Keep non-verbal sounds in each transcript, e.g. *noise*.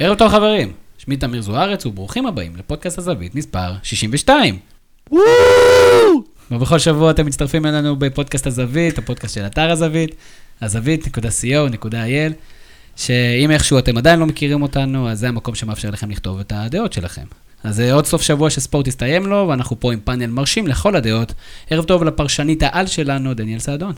ערב טוב חברים, שמי תמיר זוארץ וברוכים הבאים לפודקאסט הזווית מספר 62. ובכל שבוע אתם מצטרפים אלינו בפודקאסט הזווית, הפודקאסט של אתר הזווית, הזווית.co.il, שאם איכשהו אתם עדיין לא מכירים אותנו, אז זה המקום שמאפשר לכם לכתוב את הדעות שלכם. אז עוד סוף שבוע שספורט הסתיים לו, ואנחנו פה עם פאנל מרשים לכל הדעות. ערב טוב לפרשנית העל שלנו, דניאל סעדון.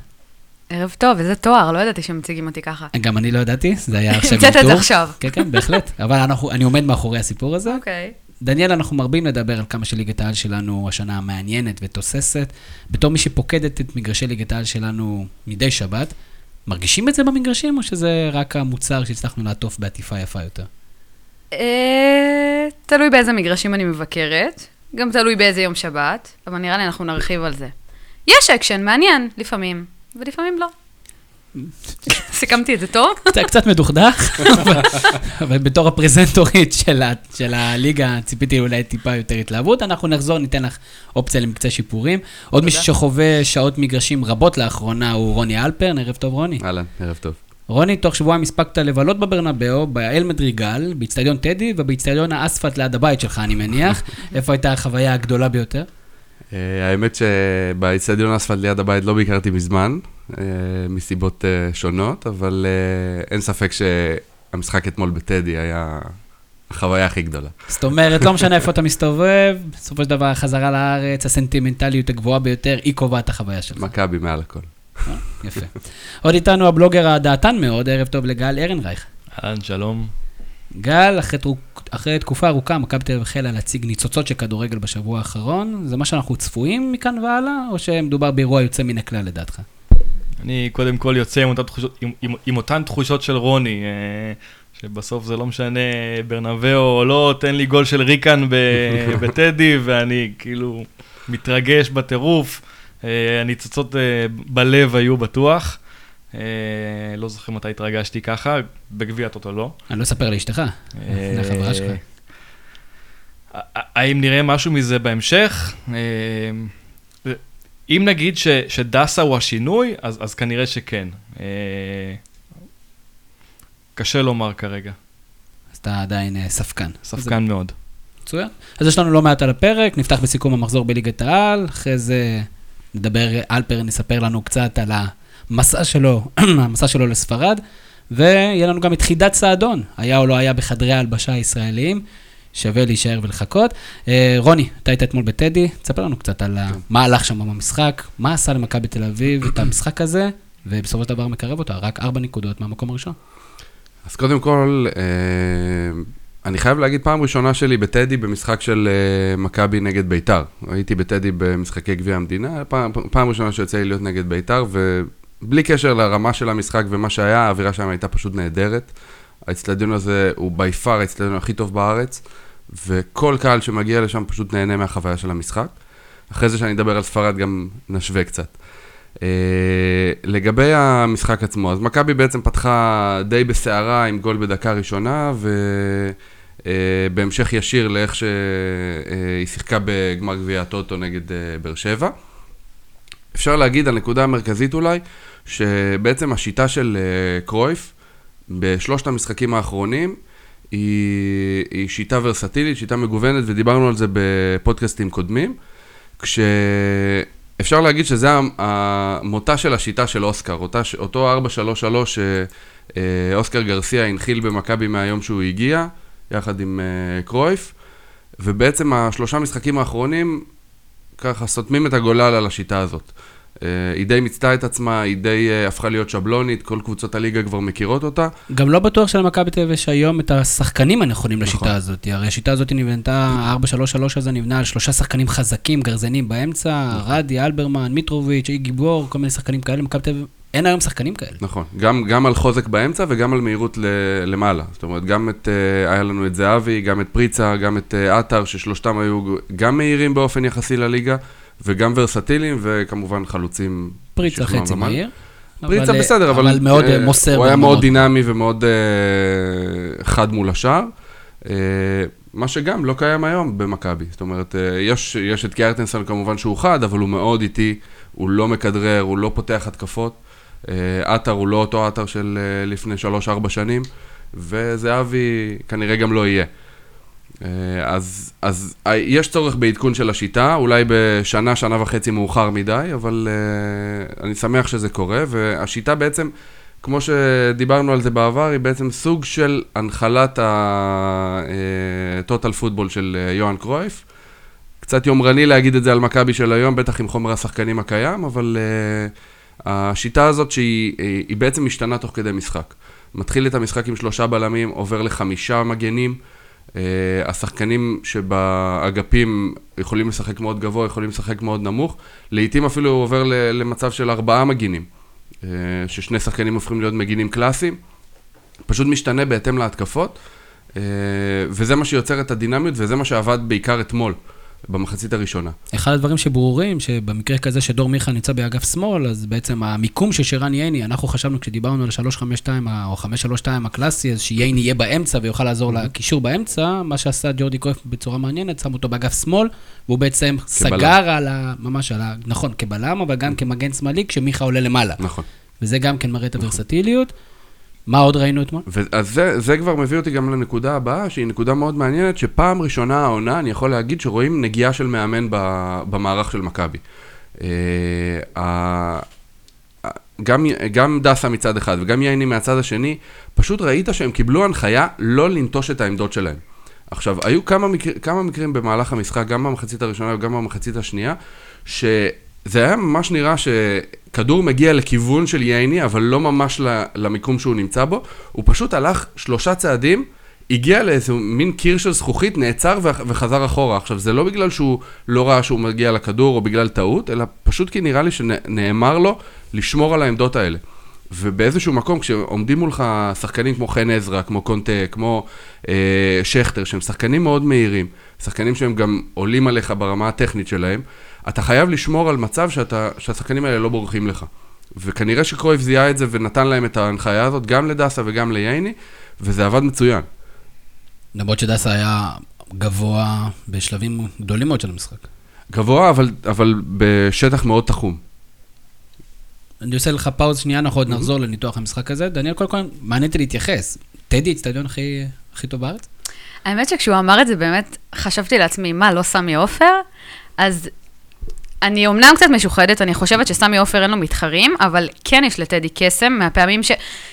ערב טוב, איזה תואר, לא ידעתי שמציגים אותי ככה. גם אני לא ידעתי, זה היה עכשיו המצאת את זה עכשיו. כן, כן, בהחלט. אבל אנחנו, אני עומד מאחורי הסיפור הזה. אוקיי. דניאל, אנחנו מרבים לדבר על כמה שליגת העל שלנו השנה מעניינת ותוססת. בתור מי שפוקדת את מגרשי ליגת העל שלנו מדי שבת, מרגישים את זה במגרשים, או שזה רק המוצר שהצלחנו לעטוף בעטיפה יפה יותר? אה, תלוי באיזה מגרשים אני מבקרת, גם תלוי באיזה יום שבת, אבל נראה לי אנחנו נרחיב על זה. יש אקשן, מעניין, לפעמים, ולפעמים לא. *laughs* סיכמתי את זה טוב? קצת- קצת מדוכדך, אבל- בתור הפרזנטורית של הליגה, ציפיתי אולי טיפה יותר התלהבות. אנחנו נחזור, ניתן לך אופציה למקצה שיפורים. עוד מישהו שחווה שעות מגרשים רבות לאחרונה הוא רוני אלפרן, ערב טוב רוני. אהלן, ערב טוב. רוני, תוך שבועיים הספקת לבלות בברנבאו, באל מדריגל, באיצטדיון טדי ובאיצטדיון האספלט ליד הבית שלך, אני מניח. *laughs* איפה הייתה החוויה הגדולה ביותר? אה, האמת שבאיצטדיון אספלט ליד הבית לא ביקרתי מזמן, אה, מסיבות אה, שונות, אבל אין ספק שהמשחק אתמול בטדי היה החוויה הכי גדולה. זאת אומרת, לא משנה איפה אתה מסתובב, בסופו של דבר החזרה לארץ, הסנטימנטליות הגבוהה ביותר, היא קובעת את החוויה שלך. מכבי מעל הכל. יפה. עוד איתנו הבלוגר הדעתן מאוד, ערב טוב לגל ארנרייך. אהלן, שלום. גל, אחרי, אחרי תקופה ארוכה, מכבי תל אביב החלה להציג ניצוצות של כדורגל בשבוע האחרון. זה מה שאנחנו צפויים מכאן והלאה, או שמדובר באירוע יוצא מן הכלל לדעתך? אני קודם כל יוצא עם אותן תחושות, עם, עם, עם אותן תחושות של רוני, אה, שבסוף זה לא משנה ברנבאו או לא, תן לי גול של ריקן ב- *laughs* בטדי, ואני כאילו מתרגש בטירוף. אה, הניצוצות אה, בלב היו בטוח. אה, לא זוכר מתי התרגשתי ככה, בגביע הטוטו לא. אני לא אספר לאשתך, זה החברה שלך. אה, האם נראה משהו מזה בהמשך? אה, אם נגיד ש, שדסה הוא השינוי, אז, אז כנראה שכן. אה, קשה לומר כרגע, אז אתה עדיין אה, ספקן. ספקן מאוד. מצוין. אז יש לנו לא מעט על הפרק, נפתח בסיכום המחזור בליגת העל, אחרי זה נדבר, אלפר נספר לנו קצת על המסע שלו, *clears throat* המסע שלו לספרד, ויהיה לנו גם את חידת סעדון, היה או לא היה בחדרי ההלבשה הישראליים, שווה להישאר ולחכות. אה, רוני, אתה היית אתמול בטדי, תספר לנו קצת על ה- מה הלך שם במשחק, מה עשה למכבי תל אביב את המשחק הזה, ובסופו של דבר מקרב אותה, רק ארבע נקודות מהמקום הראשון. אז קודם כל, אה, אני חייב להגיד, פעם ראשונה שלי בטדי במשחק של אה, מכבי נגד ביתר. הייתי בטדי במשחקי גביע המדינה, פעם, פעם ראשונה שיוצא לי להיות נגד ביתר, ובלי קשר לרמה של המשחק ומה שהיה, האווירה שם הייתה פשוט נהדרת. האצטדיון הזה הוא בי פאר האצטדיון הכי טוב בארץ, וכל קהל שמגיע לשם פשוט נהנה מהחוויה של המשחק. אחרי זה שאני אדבר על ספרד גם נשווה קצת. Uh, לגבי המשחק עצמו, אז מכבי בעצם פתחה די בסערה עם גול בדקה ראשונה, ובהמשך ישיר לאיך שהיא שיחקה בגמר גביע הטוטו נגד uh, באר שבע. אפשר להגיד, הנקודה המרכזית אולי, שבעצם השיטה של uh, קרויף, בשלושת המשחקים האחרונים, היא, היא שיטה ורסטילית, שיטה מגוונת, ודיברנו על זה בפודקאסטים קודמים, כשאפשר להגיד שזה המ- המותה של השיטה של אוסקר, אותה, אותו 4-3-3 שאוסקר גרסיה הנחיל במכבי מהיום שהוא הגיע, יחד עם אה, קרויף, ובעצם השלושה משחקים האחרונים ככה סותמים את הגולל על השיטה הזאת. אה, היא די מיצתה את עצמה, היא די אה, הפכה להיות שבלונית, כל קבוצות הליגה כבר מכירות אותה. גם לא בטוח שלמכבי תל אביב יש היום את השחקנים הנכונים לשיטה נכון. הזאת. הרי השיטה הזאת נבנתה, 4-3-3 הזה נבנה על שלושה שחקנים חזקים, גרזנים באמצע, רדי, אלברמן, מיטרוביץ', אי גיבור, כל מיני שחקנים כאלה. מכבי תל אביב, אין היום שחקנים כאלה. נכון, גם, גם על חוזק באמצע וגם על מהירות ל, למעלה. זאת אומרת, גם את, אה, היה לנו את זהבי, גם את פריצה, גם את עטר, ששלושתם היו גם מהירים באופן יחסי לליגה, וגם ורסטיליים, וכמובן חלוצים. פריצה חצי. מהיר. פריצה אבל, בסדר, אבל... אבל מאוד אה, מוסר. הוא היה. מאוד דינמי ומאוד אה, חד מול השאר. אה, מה שגם לא קיים היום במכבי. זאת אומרת, יש, יש את קיארטנסון כמובן שהוא חד, אבל הוא מאוד איטי, הוא לא מכדרר, הוא לא פותח התקפות. עטר הוא לא אותו עטר של לפני 3-4 שנים. וזהבי כנראה גם לא יהיה. אה, אז, אז אה, יש צורך בעדכון של השיטה, אולי בשנה, שנה וחצי מאוחר מדי, אבל uh, אני שמח שזה קורה, והשיטה בעצם, כמו שדיברנו על זה בעבר, היא בעצם סוג של הנחלת הטוטל פוטבול של יוהאן קרויף. קצת יומרני להגיד את זה על מכבי של היום, בטח עם חומר השחקנים הקיים, אבל uh, השיטה הזאת שהיא היא בעצם משתנה תוך כדי משחק. מתחיל את המשחק עם שלושה בלמים, עובר לחמישה מגנים. Uh, השחקנים שבאגפים יכולים לשחק מאוד גבוה, יכולים לשחק מאוד נמוך. לעתים אפילו הוא עובר למצב של ארבעה מגינים, uh, ששני שחקנים הופכים להיות מגינים קלאסיים. פשוט משתנה בהתאם להתקפות, uh, וזה מה שיוצר את הדינמיות, וזה מה שעבד בעיקר אתמול. במחצית הראשונה. אחד הדברים שברורים, שבמקרה כזה שדור מיכה נמצא באגף שמאל, אז בעצם המיקום של שרן ייני, אנחנו חשבנו כשדיברנו על 352 או 532 הקלאסי, אז שייני יהיה באמצע ויוכל לעזור mm-hmm. לקישור באמצע, מה שעשה ג'ורדי קרויף בצורה מעניינת, שם אותו באגף שמאל, והוא בעצם כבלם. סגר על ה... ממש על ה... נכון, כבלם, אבל גם כמגן שמאלי, כשמיכה עולה למעלה. נכון. וזה גם כן מראה את נכון. מה עוד ראינו אתמול? אז זה, זה כבר מביא אותי גם לנקודה הבאה, שהיא נקודה מאוד מעניינת, שפעם ראשונה העונה, אני יכול להגיד שרואים נגיעה של מאמן במערך של מכבי. אה, גם, גם דסה מצד אחד וגם ייני מהצד השני, פשוט ראית שהם קיבלו הנחיה לא לנטוש את העמדות שלהם. עכשיו, היו כמה, מקר, כמה מקרים במהלך המשחק, גם במחצית הראשונה וגם במחצית השנייה, שזה היה ממש נראה ש... כדור מגיע לכיוון של ייני, אבל לא ממש למיקום שהוא נמצא בו, הוא פשוט הלך שלושה צעדים, הגיע לאיזה מין קיר של זכוכית, נעצר וחזר אחורה. עכשיו, זה לא בגלל שהוא לא ראה שהוא מגיע לכדור או בגלל טעות, אלא פשוט כי נראה לי שנאמר לו לשמור על העמדות האלה. ובאיזשהו מקום, כשעומדים מולך שחקנים כמו חן עזרא, כמו קונטה, כמו אה, שכטר, שהם שחקנים מאוד מהירים, שחקנים שהם גם עולים עליך ברמה הטכנית שלהם, אתה חייב לשמור על מצב שאתה, שהשחקנים האלה לא בורחים לך. וכנראה שקרויף זיהה את זה ונתן להם את ההנחיה הזאת, גם לדסה וגם לייני, וזה עבד מצוין. למרות שדסה היה גבוה בשלבים גדולים מאוד של המשחק. גבוה, אבל, אבל בשטח מאוד תחום. אני עושה לך פאוז שנייה, אנחנו עוד נחזור לניתוח המשחק הזה. דניאל, קודם כל, מעניין להתייחס. טדי, אצטדיון הכי, הכי טוב בארץ? האמת שכשהוא אמר את זה, באמת חשבתי לעצמי, מה, לא סמי עופר? אז אני אומנם קצת משוחדת, אני חושבת שסמי עופר אין לו מתחרים, אבל כן יש לטדי קסם, מהפעמים ש...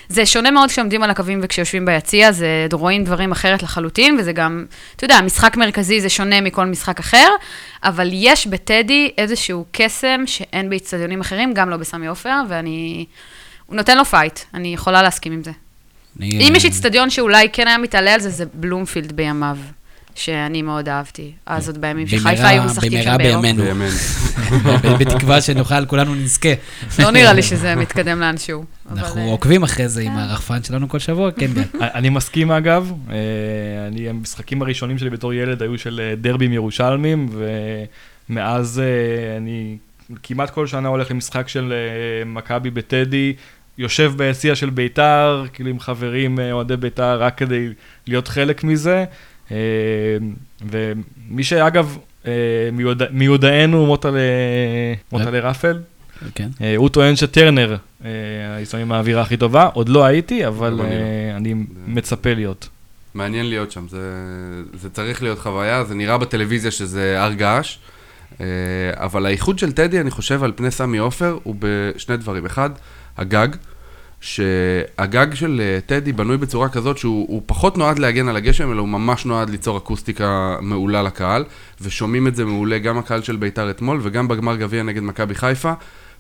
זה שונה מאוד כשעומדים על הקווים וכשיושבים ביציע, זה רואים דברים אחרת לחלוטין, וזה גם, אתה יודע, משחק מרכזי זה שונה מכל משחק אחר, אבל יש בטדי איזשהו קסם שאין באיצטדיונים אחרים, גם לא בסמי עופר, ואני... הוא נותן לו fight, אני יכולה להסכים עם זה. אני... אם יש איצטדיון שאולי כן היה מתעלה על זה, זה בלומפילד בימיו. שאני מאוד אהבתי. אז עוד בימים שחיפה היו משחקים שם ביום. במהרה בימינו. *laughs* בתקווה שנוכל, כולנו נזכה. לא נראה לי שזה מתקדם לאנשהו. אנחנו אה, עוקבים אחרי זה עם כן. הרחפן שלנו כל שבוע, כן, גל. *laughs* אני מסכים אגב, אה, המשחקים הראשונים שלי בתור ילד היו של אה, דרבים ירושלמים, ומאז אני כמעט כל שנה הולך למשחק של מכבי בטדי. יושב ביציע של ביתר, כאילו עם חברים אוהדי ביתר, רק כדי להיות חלק מזה. אה, ומי שאגב, אה, מיודענו מוטלה רפל, כן. אה, הוא טוען שטרנר הישראלים האווירה הכי טובה, עוד לא הייתי, אבל אני מצפה להיות. מעניין להיות שם, זה, זה צריך להיות חוויה, זה נראה בטלוויזיה שזה הר געש, אבל האיחוד של טדי, אני חושב, על פני סמי עופר, הוא בשני דברים. אחד, הגג. שהגג של אה, טדי בנוי בצורה כזאת שהוא פחות נועד להגן על הגשם, אלא הוא ממש נועד ליצור אקוסטיקה מעולה לקהל, ושומעים את זה מעולה גם הקהל של ביתר אתמול וגם בגמר גביע נגד מכבי חיפה.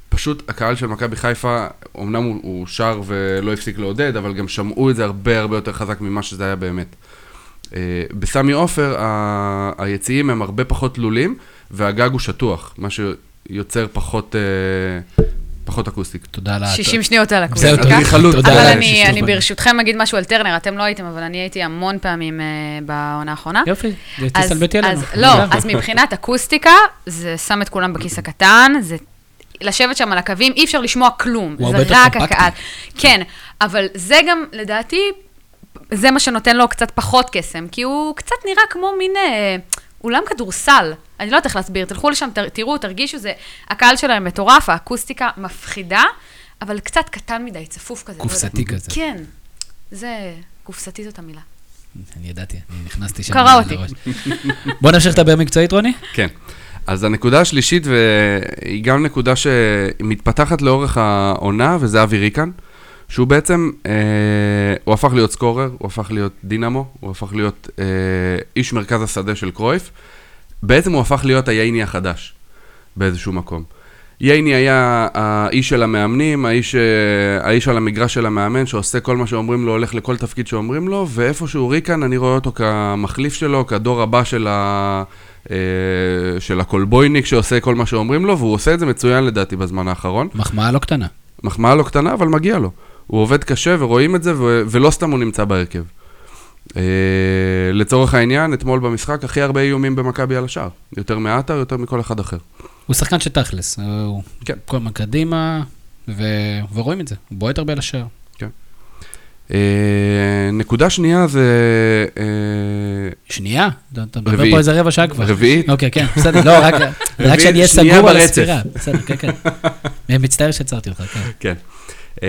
פשוט הקהל של מכבי חיפה, אמנם הוא, הוא שר ולא הפסיק לעודד, אבל גם שמעו את זה הרבה הרבה יותר חזק ממה שזה היה באמת. אה, בסמי עופר היציעים הם הרבה פחות תלולים, והגג הוא שטוח, מה שיוצר פחות, אה, פחות אקוסטיק. תודה על ה... 60 שניות על אקוסטיקה. אדריכלות. אבל אני ברשותכם אגיד משהו על טרנר, אתם לא הייתם, אבל אני הייתי המון פעמים אה, בעונה האחרונה. יופי, תסלבטי עלינו. לא, אז מבחינת אקוסטיקה, זה שם את כולם בכיס הקטן, זה לשבת שם על הקווים, אי אפשר לשמוע כלום, זה רק הקהל. כן, אבל זה גם, לדעתי, זה מה שנותן לו קצת פחות קסם, כי הוא קצת נראה כמו מין... אה, אולם כדורסל, אני לא יודעת איך להסביר, תלכו לשם, תראו, תרגישו, זה, הקהל שלהם מטורף, האקוסטיקה מפחידה, אבל קצת קטן מדי, צפוף כזה. קופסתי לא כזה. כן, זה קופסתי זאת המילה. אני ידעתי, אני נכנסתי שם. קרא אותי. לראש. *laughs* בוא נמשיך לדבר מקצועית, רוני. כן. אז הנקודה השלישית, והיא גם נקודה שמתפתחת לאורך העונה, וזה אבי ריקן, שהוא בעצם, אה, הוא הפך להיות סקורר, הוא הפך להיות דינמו, הוא הפך להיות אה, איש מרכז השדה של קרויף. בעצם הוא הפך להיות הייני החדש באיזשהו מקום. ייני היה האיש של המאמנים, האיש, אה, האיש על המגרש של המאמן, שעושה כל מה שאומרים לו, הולך לכל תפקיד שאומרים לו, ואיפשהו ריקן, אני רואה אותו כמחליף שלו, כדור הבא של, ה, אה, של הקולבויניק שעושה כל מה שאומרים לו, והוא עושה את זה מצוין לדעתי בזמן האחרון. מחמאה לא קטנה. מחמאה לא קטנה, אבל מגיע לו. הוא עובד קשה ורואים את זה, ו- ולא סתם הוא נמצא בהרכב. Uh, לצורך העניין, אתמול במשחק הכי הרבה איומים במכבי על השער. יותר מעטר, יותר מכל אחד אחר. הוא שחקן של תכלס, הוא כן. כל הזמן קדימה, ו... ורואים את זה, הוא בועט הרבה לשער. Uh, נקודה שנייה זה... Uh, שנייה, אתה מדבר. פה איזה רבע שעה כבר. רביעית. אוקיי, כן, בסדר, לא, רק רק שאני אהיה סגור על. הספירה. בסדר, כן, כן. *laughs* אני מצטער שעצרתי אותך, כן. כן. אה,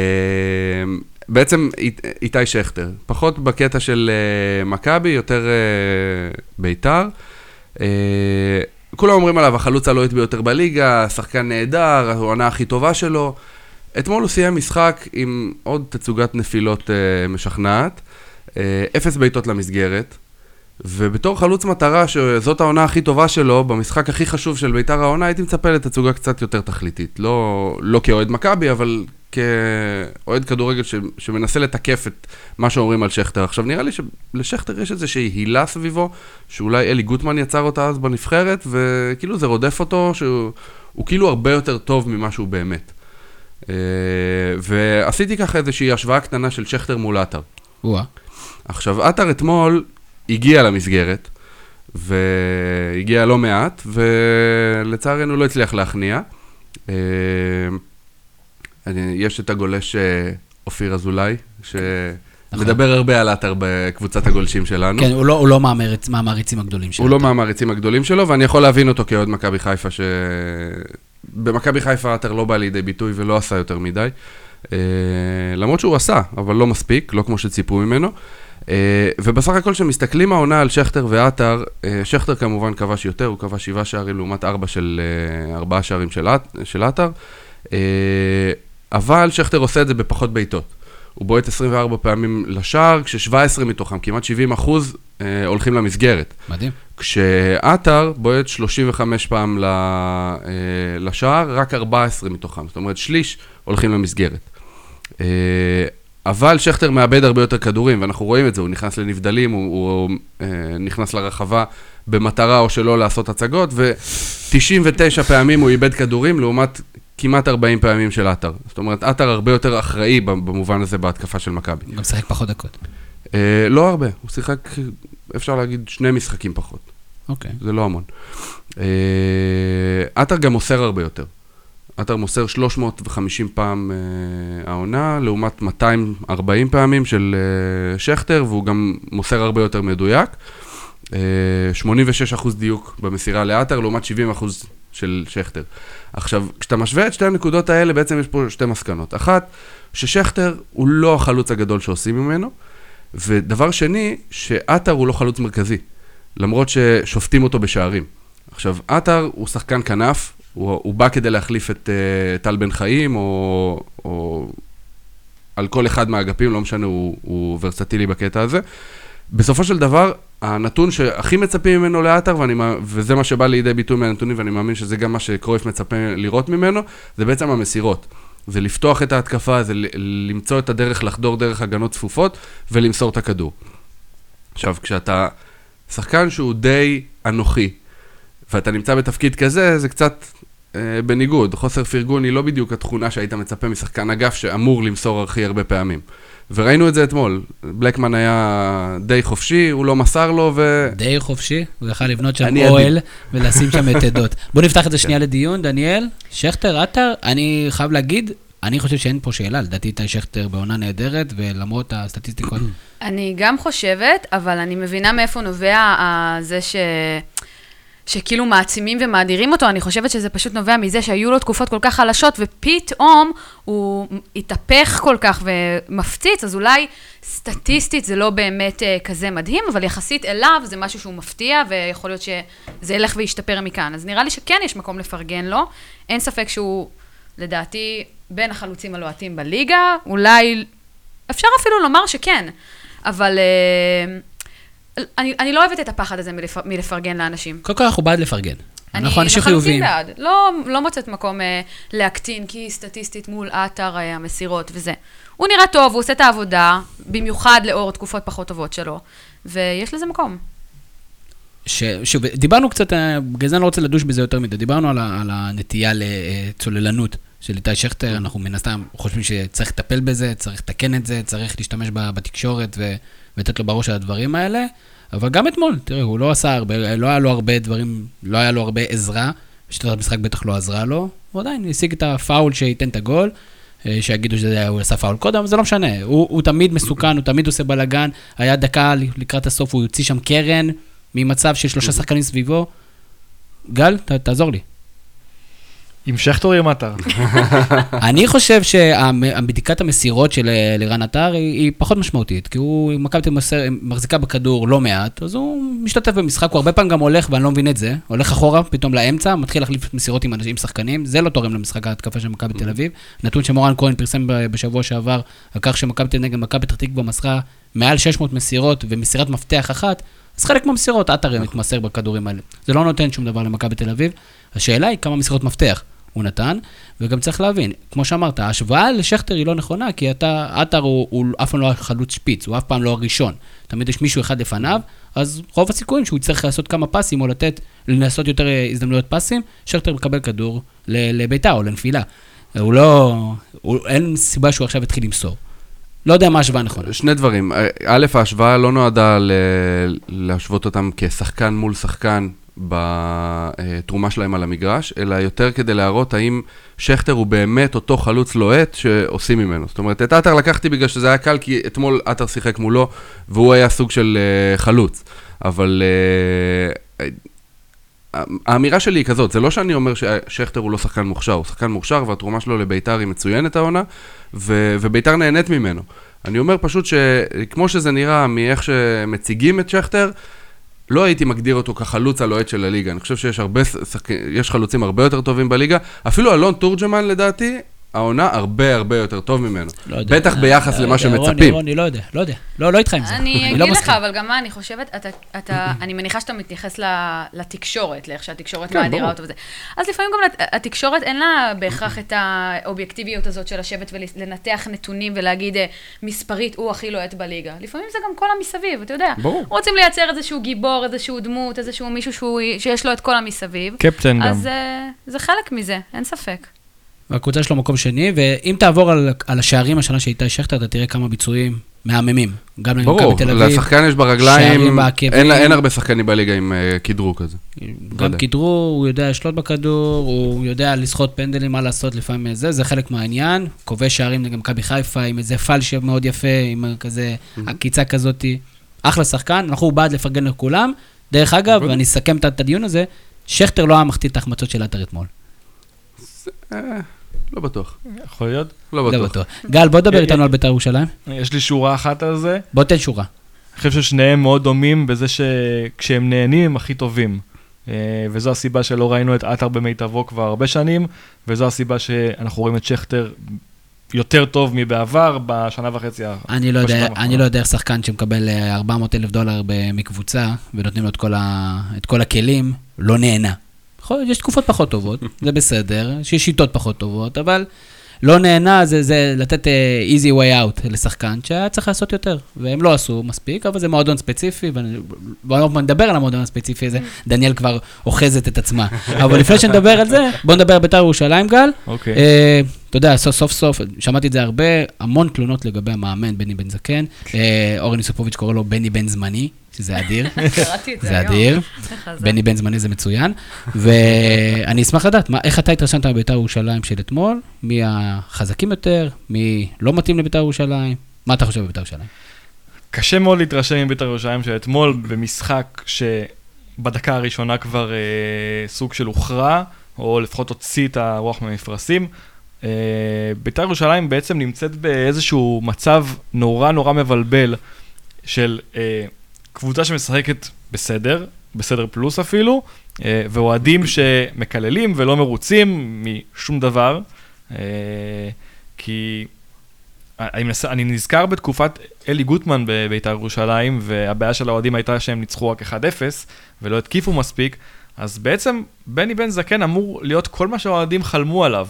בעצם אית- איתי שכטר, פחות בקטע של אה, מכבי, יותר אה, בית"ר. אה, כולם אומרים עליו, החלוץ הלוהט ביותר בליגה, שחקן נהדר, העונה הכי טובה שלו. אתמול הוא סיים משחק עם עוד תצוגת נפילות אה, משכנעת, אה, אפס בעיטות למסגרת, ובתור חלוץ מטרה, שזאת העונה הכי טובה שלו, במשחק הכי חשוב של בית"ר העונה, הייתי מצפה לתצוגה קצת יותר תכליתית. לא, לא כאוהד מכבי, אבל כאוהד כדורגל ש, שמנסה לתקף את מה שאומרים על שכטר. עכשיו, נראה לי שלשכטר יש איזושהי הילה סביבו, שאולי אלי גוטמן יצר אותה אז בנבחרת, וכאילו זה רודף אותו, שהוא הוא כאילו הרבה יותר טוב ממה שהוא באמת. אה, ועשיתי ככה איזושהי השוואה קטנה של שכטר מול עטר. וואה. עכשיו, עטר אתמול הגיע למסגרת, והגיע לא מעט, ולצערנו לא הצליח להכניע. אני- יש את הגולש אה, אופיר אזולאי, שמדבר הרבה על עטר בקבוצת הגולשים שלנו. כן, הוא לא- הוא לא מהמעריצ- מהמעריצים הגדולים שלו. הוא לא מהמעריצים הגדולים שלו, ואני יכול להבין אותו כאוהד מכבי חיפה, ש... במכבי חיפה עטר לא בא לידי ביטוי ולא עשה יותר מדי. אה, למרות שהוא עשה, אבל לא מספיק, לא כמו שציפו ממנו. אה, ובסך הכל כשמסתכלים העונה על שכטר ועטר, שכטר כמובן כבש יותר, הוא כבש שבעה שערים לעומת ארבע של, ארבעה שערים של עטר. אבל שכטר עושה את זה בפחות בעיטות. הוא בועט 24 פעמים לשער, כש-17 מתוכם, כמעט 70 אחוז, אה, הולכים למסגרת. מדהים. כשעטר בועט 35 פעם ל- אה, לשער, רק 14 מתוכם, זאת אומרת שליש הולכים למסגרת. אה, אבל שכטר מאבד הרבה יותר כדורים, ואנחנו רואים את זה, הוא נכנס לנבדלים, הוא, הוא אה, נכנס לרחבה במטרה או שלא לעשות הצגות, ו-99 פעמים הוא איבד כדורים, לעומת כמעט 40 פעמים של עטר. זאת אומרת, עטר הרבה יותר אחראי במובן הזה בהתקפה של מכבי. הוא גם משחק פחות דקות. אה, לא הרבה, הוא שיחק, אפשר להגיד, שני משחקים פחות. אוקיי. זה לא המון. אה, עטר גם מוסר הרבה יותר. עטר מוסר 350 פעם אה, העונה, לעומת 240 פעמים של אה, שכטר, והוא גם מוסר הרבה יותר מדויק. אה, 86% דיוק במסירה לעטר, לעומת 70% של שכטר. עכשיו, כשאתה משווה את שתי הנקודות האלה, בעצם יש פה שתי מסקנות. אחת, ששכטר הוא לא החלוץ הגדול שעושים ממנו, ודבר שני, שעטר הוא לא חלוץ מרכזי. למרות ששופטים אותו בשערים. עכשיו, עטר הוא שחקן כנף, הוא, הוא בא כדי להחליף את uh, טל בן חיים, או, או על כל אחד מהאגפים, לא משנה, הוא, הוא ורסטילי בקטע הזה. בסופו של דבר, הנתון שהכי מצפים ממנו לעטר, ואני, וזה מה שבא לידי ביטוי מהנתונים, ואני מאמין שזה גם מה שקרויף מצפה לראות ממנו, זה בעצם המסירות. זה לפתוח את ההתקפה, זה למצוא את הדרך לחדור דרך הגנות צפופות ולמסור את הכדור. עכשיו, כשאתה שחקן שהוא די אנוכי, ואתה נמצא בתפקיד כזה, זה קצת אה, בניגוד. חוסר פרגון היא לא בדיוק התכונה שהיית מצפה משחקן אגף שאמור למסור הכי הרבה פעמים. וראינו את זה אתמול. בלקמן היה די חופשי, הוא לא מסר לו, ו... די חופשי, הוא יכל לבנות שם אני אוהל ולשים שם את עדות. *laughs* בוא נפתח את זה שנייה לדיון, דניאל, שכטר, עטר, אני חייב להגיד, אני חושב שאין פה שאלה, לדעתי איתי שכטר בעונה נהדרת, ולמרות הסטטיסטיקות, אני גם חושבת, אבל אני מבינה מאיפה נובע ה- זה ש... שכאילו מעצימים ומאדירים אותו, אני חושבת שזה פשוט נובע מזה שהיו לו תקופות כל כך חלשות, ופתאום הוא התהפך כל כך ומפציץ, אז אולי סטטיסטית זה לא באמת uh, כזה מדהים, אבל יחסית אליו זה משהו שהוא מפתיע, ויכול להיות שזה ילך וישתפר מכאן. אז נראה לי שכן יש מקום לפרגן לו. אין ספק שהוא, לדעתי, בין החלוצים הלוהטים בליגה, אולי, אפשר אפילו לומר שכן, אבל... Uh, אני, אני לא אוהבת את הפחד הזה מלפ, מלפרגן לאנשים. קודם כל אנחנו בעד לפרגן. אני אנחנו אנשים חיוביים. לחלוטין בעד. לא, לא מוצאת מקום אה, להקטין, כי סטטיסטית מול אתר אה, המסירות וזה. הוא נראה טוב, הוא עושה את העבודה, במיוחד לאור תקופות פחות טובות שלו, ויש לזה מקום. ש, שוב, דיברנו קצת, אה, בגלל זה אני לא רוצה לדוש בזה יותר מדי, דיברנו על, ה, על הנטייה לצוללנות של איתי שכטר, אנחנו מן הסתם חושבים שצריך לטפל בזה, צריך לתקן את זה, צריך להשתמש בתקשורת ו, ולתת לו בראש על הדברים האלה. אבל גם אתמול, תראה, הוא לא עשה הרבה, לא היה לו הרבה דברים, לא היה לו הרבה עזרה. שיטת המשחק בטח לא עזרה לו, הוא עדיין השיג את הפאול שייתן את הגול. אה, שיגידו שהוא עשה פאול קודם, זה לא משנה. הוא, הוא תמיד מסוכן, הוא תמיד עושה בלאגן. היה דקה לקראת הסוף, הוא יוציא שם קרן ממצב של שלושה שחקנים סביבו. גל, ת, תעזור לי. עם שכטור עם עטר. אני חושב שבדיקת המסירות של אה, לירן עטר היא, פחות משמעותית, כי הוא, מכבי תל מחזיקה בכדור לא מעט, אז הוא משתתף במשחק, הוא הרבה פעמים גם הולך, ואני לא מבין את זה, הולך אחורה, פתאום לאמצע, מתחיל להחליף מסירות עם אנשים, שחקנים, זה לא תורם למשחק ההתקפה של מכבי תל אביב. נתון שמורן כהן פרסם בשבוע שעבר, על כך שמכבי תל נגד מכבי פתח תקווה מסרה מעל 600 מסירות ומסירת מפתח אחת, אז חלק מהמסירות עטר מתמסר בכדורים האלה. זה לא נותן שום דבר למכבי תל אביב. השאלה היא כמה מסירות מפתח. הוא נתן, וגם צריך להבין, כמו שאמרת, ההשוואה לשכטר היא לא נכונה, כי אתה, עטר הוא, הוא אף פעם לא חלוץ שפיץ, הוא אף פעם לא הראשון. תמיד יש מישהו אחד לפניו, אז רוב הסיכויים שהוא יצטרך לעשות כמה פסים, או לתת, לעשות יותר הזדמנויות פסים, שכטר מקבל כדור לביתה או לנפילה. הוא לא, הוא, אין סיבה שהוא עכשיו יתחיל למסור. לא יודע מה ההשוואה הנכונה. שני דברים. א', ההשוואה לא נועדה להשוות אותם כשחקן מול שחקן בתרומה שלהם על המגרש, אלא יותר כדי להראות האם שכטר הוא באמת אותו חלוץ לוהט שעושים ממנו. זאת אומרת, את עטר לקחתי בגלל שזה היה קל, כי אתמול עטר שיחק מולו, והוא היה סוג של uh, חלוץ. אבל uh, האמירה שלי היא כזאת, זה לא שאני אומר ששכטר הוא לא שחקן מוכשר, הוא שחקן מוכשר והתרומה שלו לביתר היא מצוינת העונה, וביתר נהנית ממנו. אני אומר פשוט שכמו שזה נראה מאיך שמציגים את שכטר, לא הייתי מגדיר אותו כחלוץ הלוהט של הליגה. אני חושב שיש הרבה, יש חלוצים הרבה יותר טובים בליגה. אפילו אלון תורג'מן לדעתי, העונה הרבה הרבה יותר טוב ממנו. לא יודע. בטח אה, ביחס לא למה יודע, שמצפים. רוני, רוני, לא יודע, לא יודע. לא, לא איתך עם זה. אני לא אגיד לך, אבל גם מה, אני חושבת, אתה, אתה, אני מניחה שאתה מתייחס לתקשורת, לאיך שהתקשורת כן, מאדירה אותו וזה. אז לפעמים גם התקשורת אין לה בהכרח את האובייקטיביות הזאת של לשבת ולנתח נתונים ולהגיד אה, מספרית, הוא הכי לוהט בליגה. לפעמים זה גם כל המסביב, אתה יודע. ברור. רוצים לייצר איזשהו גיבור, איזשהו דמות, איזשהו מישהו שהוא, שיש לו את כל המסביב. קפטן גם. אז זה חלק מזה, אין ספק. והקבוצה שלו מקום שני, ואם תעבור על, על השערים השנה של איתי שכטר, אתה תראה כמה ביצועים מהממים. גם למכבי תל אביב. ברור, לשחקן יש ברגליים, אין, אין הרבה שחקנים בליגה עם uh, כדרור כזה. גם כדרור, הוא יודע לשלוט בכדור, הוא יודע לסחוט פנדלים, מה לעשות לפעמים אה, זה, זה חלק מהעניין. כובש שערים נגד מכבי חיפה, עם איזה פלשה מאוד יפה, עם כזה עקיצה כזאת. אחלה שחקן, אנחנו בעד לפרגן לכולם. דרך אגב, ואני אסכם את הדיון הזה, שכטר לא היה מחטיא את ההחמצות של עטר אתמול. אה, לא בטוח. יכול להיות? לא, לא בטוח. גל, בוא דבר איתנו על בית"ר ירושלים. יש לי שורה אחת על זה. בוא תן שורה. אני חושב ששניהם מאוד דומים בזה שכשהם נהנים הם הכי טובים. אה, וזו הסיבה שלא ראינו את עטר במיטבו כבר הרבה שנים, וזו הסיבה שאנחנו רואים את שכטר יותר טוב מבעבר בשנה וחצי האחרונה. אני לא יודע, אני לא יודע איך שחקן שמקבל 400 אה, אלף דולר מקבוצה, ונותנים לו את כל, ה, את כל הכלים, לא נהנה. יש תקופות פחות טובות, *laughs* זה בסדר, יש שיטות פחות טובות, אבל לא נהנה זה, זה לתת uh, easy way out לשחקן שהיה צריך לעשות יותר, והם לא עשו מספיק, אבל זה מועדון ספציפי, ובואו נדבר על המועדון הספציפי הזה, *laughs* דניאל כבר אוחזת את עצמה. אבל לפני שנדבר על זה, בואו נדבר על בית"ר ירושלים, גל. אוקיי. Okay. אה, uh, אתה יודע, סוף סוף, סוף, שמעתי את זה הרבה, המון תלונות לגבי המאמן, בני בן זקן. אה, אורן יוספוביץ' קורא לו בני בן זמני, שזה אדיר. *laughs* קראתי את זה היום. זה אדיר. בני בן זמני זה מצוין. ואני אשמח לדעת, מה, איך אתה התרשמת בבית"ר ירושלים של אתמול? מי החזקים יותר? מי לא מתאים לבית"ר ירושלים? מה אתה חושב בבית"ר ירושלים? קשה מאוד להתרשם מבית"ר ירושלים של אתמול במשחק ש... בדקה הראשונה כבר אה, סוג של הוכרע, או לפחות הוציא את הרוח מהמפרשים. אה, בית"ר ירושלים בעצם נמצאת באיזשהו מצב נורא נורא מבלבל של אה, קבוצה שמשחקת בסדר, בסדר פלוס אפילו, אה, ואוהדים שמקללים ולא מרוצים משום דבר, אה, כי אני, אני נזכר בתקופת אלי גוטמן בבית"ר ירושלים, והבעיה של האוהדים הייתה שהם ניצחו רק 1-0 ולא התקיפו מספיק, אז בעצם בני בן זקן אמור להיות כל מה שהאוהדים חלמו עליו.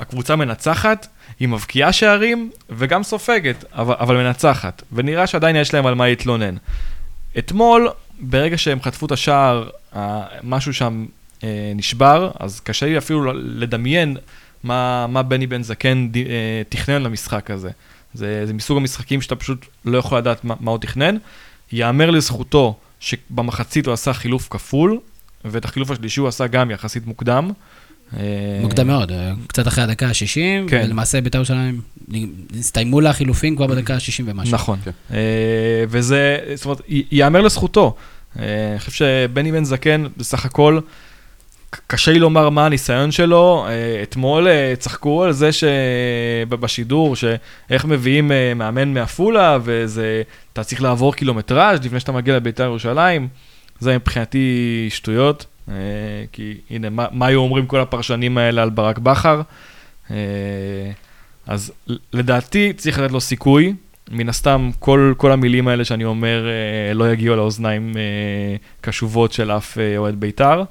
הקבוצה מנצחת, היא מבקיעה שערים וגם סופגת, אבל, אבל מנצחת, ונראה שעדיין יש להם על מה להתלונן. אתמול, ברגע שהם חטפו את השער, משהו שם אה, נשבר, אז קשה לי אפילו לדמיין מה, מה בני בן זקן ד, אה, תכנן למשחק הזה. זה, זה מסוג המשחקים שאתה פשוט לא יכול לדעת מה, מה הוא תכנן. ייאמר לזכותו שבמחצית הוא עשה חילוף כפול, ואת החילוף השלישי הוא עשה גם יחסית מוקדם. אה, מוקדם מאוד, אה, קצת אחרי הדקה ה-60, כן. ולמעשה בית"ר ירושלים, הסתיימו לה החילופים כבר בדקה ה-60 ומשהו. נכון, כן. וזה, זאת אומרת, ייאמר לזכותו. אני חושב שבני בן זקן, בסך הכל, קשה לי לומר מה הניסיון שלו. אה, אתמול אה, צחקו על זה שבשידור, שאיך מביאים אה, מאמן מעפולה, וזה, אתה צריך לעבור קילומטראז' לפני שאתה מגיע לבית"ר ירושלים. זה מבחינתי שטויות, כי הנה, מה, היו אומרים כל הפרשנים האלה על ברק בכר? אז לדעתי צריך לתת לו סיכוי. מן הסתם, כל, כל המילים האלה שאני אומר לא יגיעו לאוזניים קשובות של אף אוהד בית"ר.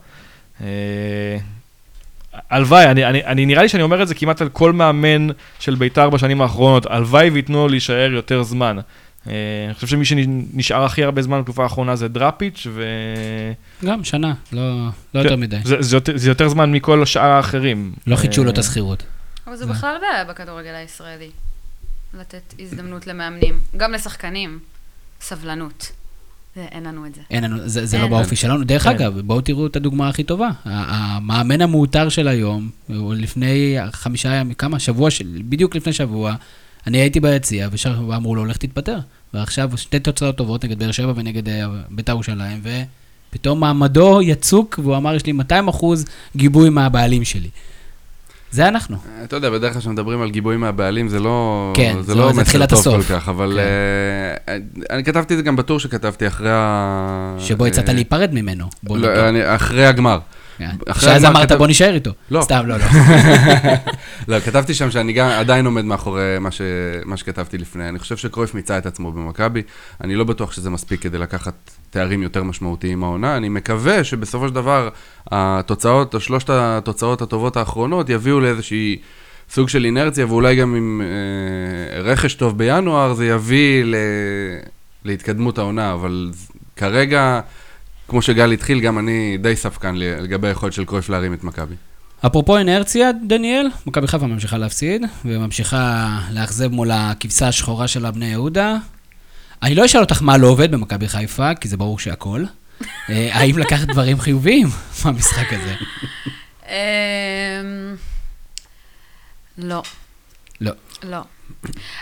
אה, הלוואי, אני, אני, אני נראה לי שאני אומר את זה כמעט על כל מאמן של בית"ר בשנים האחרונות, הלוואי וייתנו לו להישאר יותר זמן. Uh, אני חושב שמי שנשאר הכי הרבה זמן בתקופה האחרונה זה דראפיץ' ו... גם שנה, לא, לא יותר מדי. זה, זה, יותר, זה יותר זמן מכל השאר האחרים. לא חידשו לו את השכירות. אבל זה בכלל בעיה בכדורגל הישראלי, לתת הזדמנות למאמנים, גם לשחקנים, סבלנות. אין לנו את זה. אין לנו, זה, זה לא באופי שלנו. דרך כן. אגב, בואו תראו את הדוגמה הכי טובה. המאמן המעוטר של היום, הוא לפני חמישה ימים, כמה? שבוע, בדיוק לפני שבוע, אני הייתי ביציע, ואמרו לו, לך תתפטר. ועכשיו שתי תוצאות טובות נגד באר שבע ונגד אה, בית"ר ירושלים, ופתאום מעמדו יצוק, והוא אמר, יש לי 200 אחוז גיבוי מהבעלים שלי. זה אנחנו. אתה יודע, בדרך כלל כשמדברים על גיבויים מהבעלים, זה לא... כן, זה לא מסר טוב כל כך, אבל כן. uh, אני כתבתי את זה גם בטור שכתבתי אחרי ה... שבו הצעת להיפרד ממנו. לא, אני, אחרי הגמר. כן. שאז אמרת בוא נשאר איתו. לא. סתם, לא, לא. *laughs* לא, כתבתי שם שאני גם עדיין עומד מאחורי מה, ש... מה שכתבתי לפני. אני חושב שקרויף מיצה את עצמו במכבי. אני לא בטוח שזה מספיק כדי לקחת תארים יותר משמעותיים מהעונה. אני מקווה שבסופו של דבר התוצאות, או שלושת התוצאות הטובות האחרונות יביאו לאיזושהי סוג של אינרציה, ואולי גם עם אה, רכש טוב בינואר, זה יביא ל... להתקדמות העונה, אבל כרגע... כמו שגל התחיל, גם אני די ספקן לגבי היכולת של קרויף להרים את מכבי. אפרופו אינרציה, דניאל, מכבי חיפה ממשיכה להפסיד, וממשיכה לאכזב מול הכבשה השחורה של הבני יהודה. אני לא אשאל אותך מה לא עובד במכבי חיפה, כי זה ברור שהכל. אה, האם לקחת דברים חיוביים מהמשחק הזה? אמ, לא. לא. לא.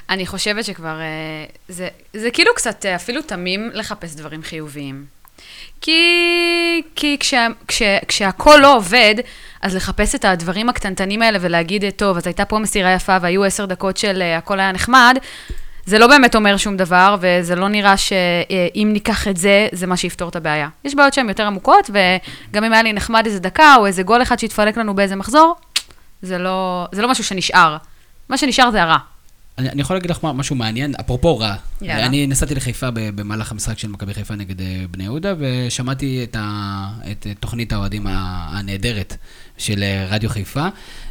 אני חושבת שכבר, אה, זה, זה כאילו קצת אה, אפילו תמים לחפש דברים חיוביים. כי, כי כשה, כשה, כשהכול לא עובד, אז לחפש את הדברים הקטנטנים האלה ולהגיד, טוב, אז הייתה פה מסירה יפה והיו עשר דקות של uh, הכל היה נחמד, זה לא באמת אומר שום דבר, וזה לא נראה שאם ניקח את זה, זה מה שיפתור את הבעיה. יש בעיות שהן יותר עמוקות, וגם אם היה לי נחמד איזה דקה, או איזה גול אחד שהתפלק לנו באיזה מחזור, זה לא, זה לא משהו שנשאר. מה שנשאר זה הרע. אני, אני יכול להגיד לך משהו מעניין, אפרופו רע. יאללה. אני נסעתי לחיפה במהלך המשחק של מכבי חיפה נגד אה, בני יהודה, ושמעתי את, ה, את תוכנית האוהדים הנהדרת של אה, רדיו חיפה,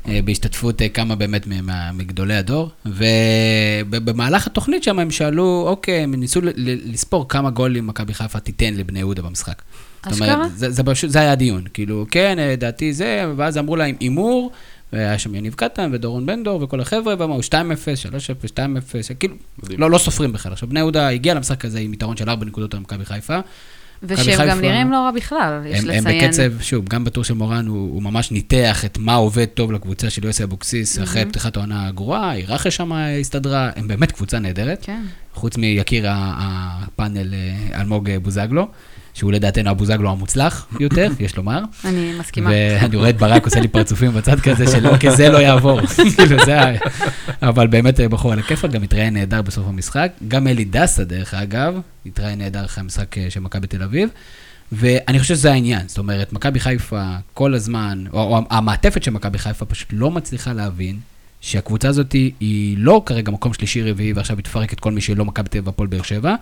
אה, בהשתתפות כמה באמת מגדולי הדור, ובמהלך התוכנית שם הם שאלו, אוקיי, הם ניסו לספור כמה גולים מכבי חיפה תיתן לבני יהודה במשחק. אשכרה? זה, זה, זה, זה היה הדיון, כאילו, כן, דעתי זה, ואז אמרו להם הימור, והיה שם יניב קטן ודורון בן דור וכל החבר'ה, ואמרו 2-0, 3-0, 2-0, כאילו, לא, לא סופרים בכלל. עכשיו, בני יהודה הגיע למשחק הזה עם יתרון של 4 נקודות על מכבי חיפה. ושהם גם נראים לא רע בכלל, יש הם, לציין. הם בקצב, שוב, גם בטור של מורן, הוא, הוא ממש ניתח את מה עובד טוב לקבוצה של יוסי אבוקסיס mm-hmm. אחרי פתיחת העונה הגרועה, רכש שם הסתדרה, הם באמת קבוצה נהדרת. כן. חוץ מיקיר הפאנל אה, אלמוג בוזגלו. שהוא לדעתנו הבוזגלו המוצלח יותר, *laughs* יש לומר. אני מסכימה. ואני רואה את ברק עושה לי פרצופים בצד כזה של אוקיי, זה לא יעבור. *laughs* *laughs* כאילו, זה ה... אבל באמת אה, בחור על הכיפאק, גם התראיין נהדר בסוף המשחק. גם אלי דסה, דרך אגב, התראיין נהדר אחרי המשחק אה, של מכבי תל אביב. ואני חושב שזה העניין, זאת אומרת, מכבי חיפה כל הזמן, או, או המעטפת של מכבי חיפה פשוט לא מצליחה להבין שהקבוצה הזאת היא לא כרגע מקום שלישי-רביעי ועכשיו היא תפרק את כל מי שלא מכבי תל אביב והפועל באר שבע,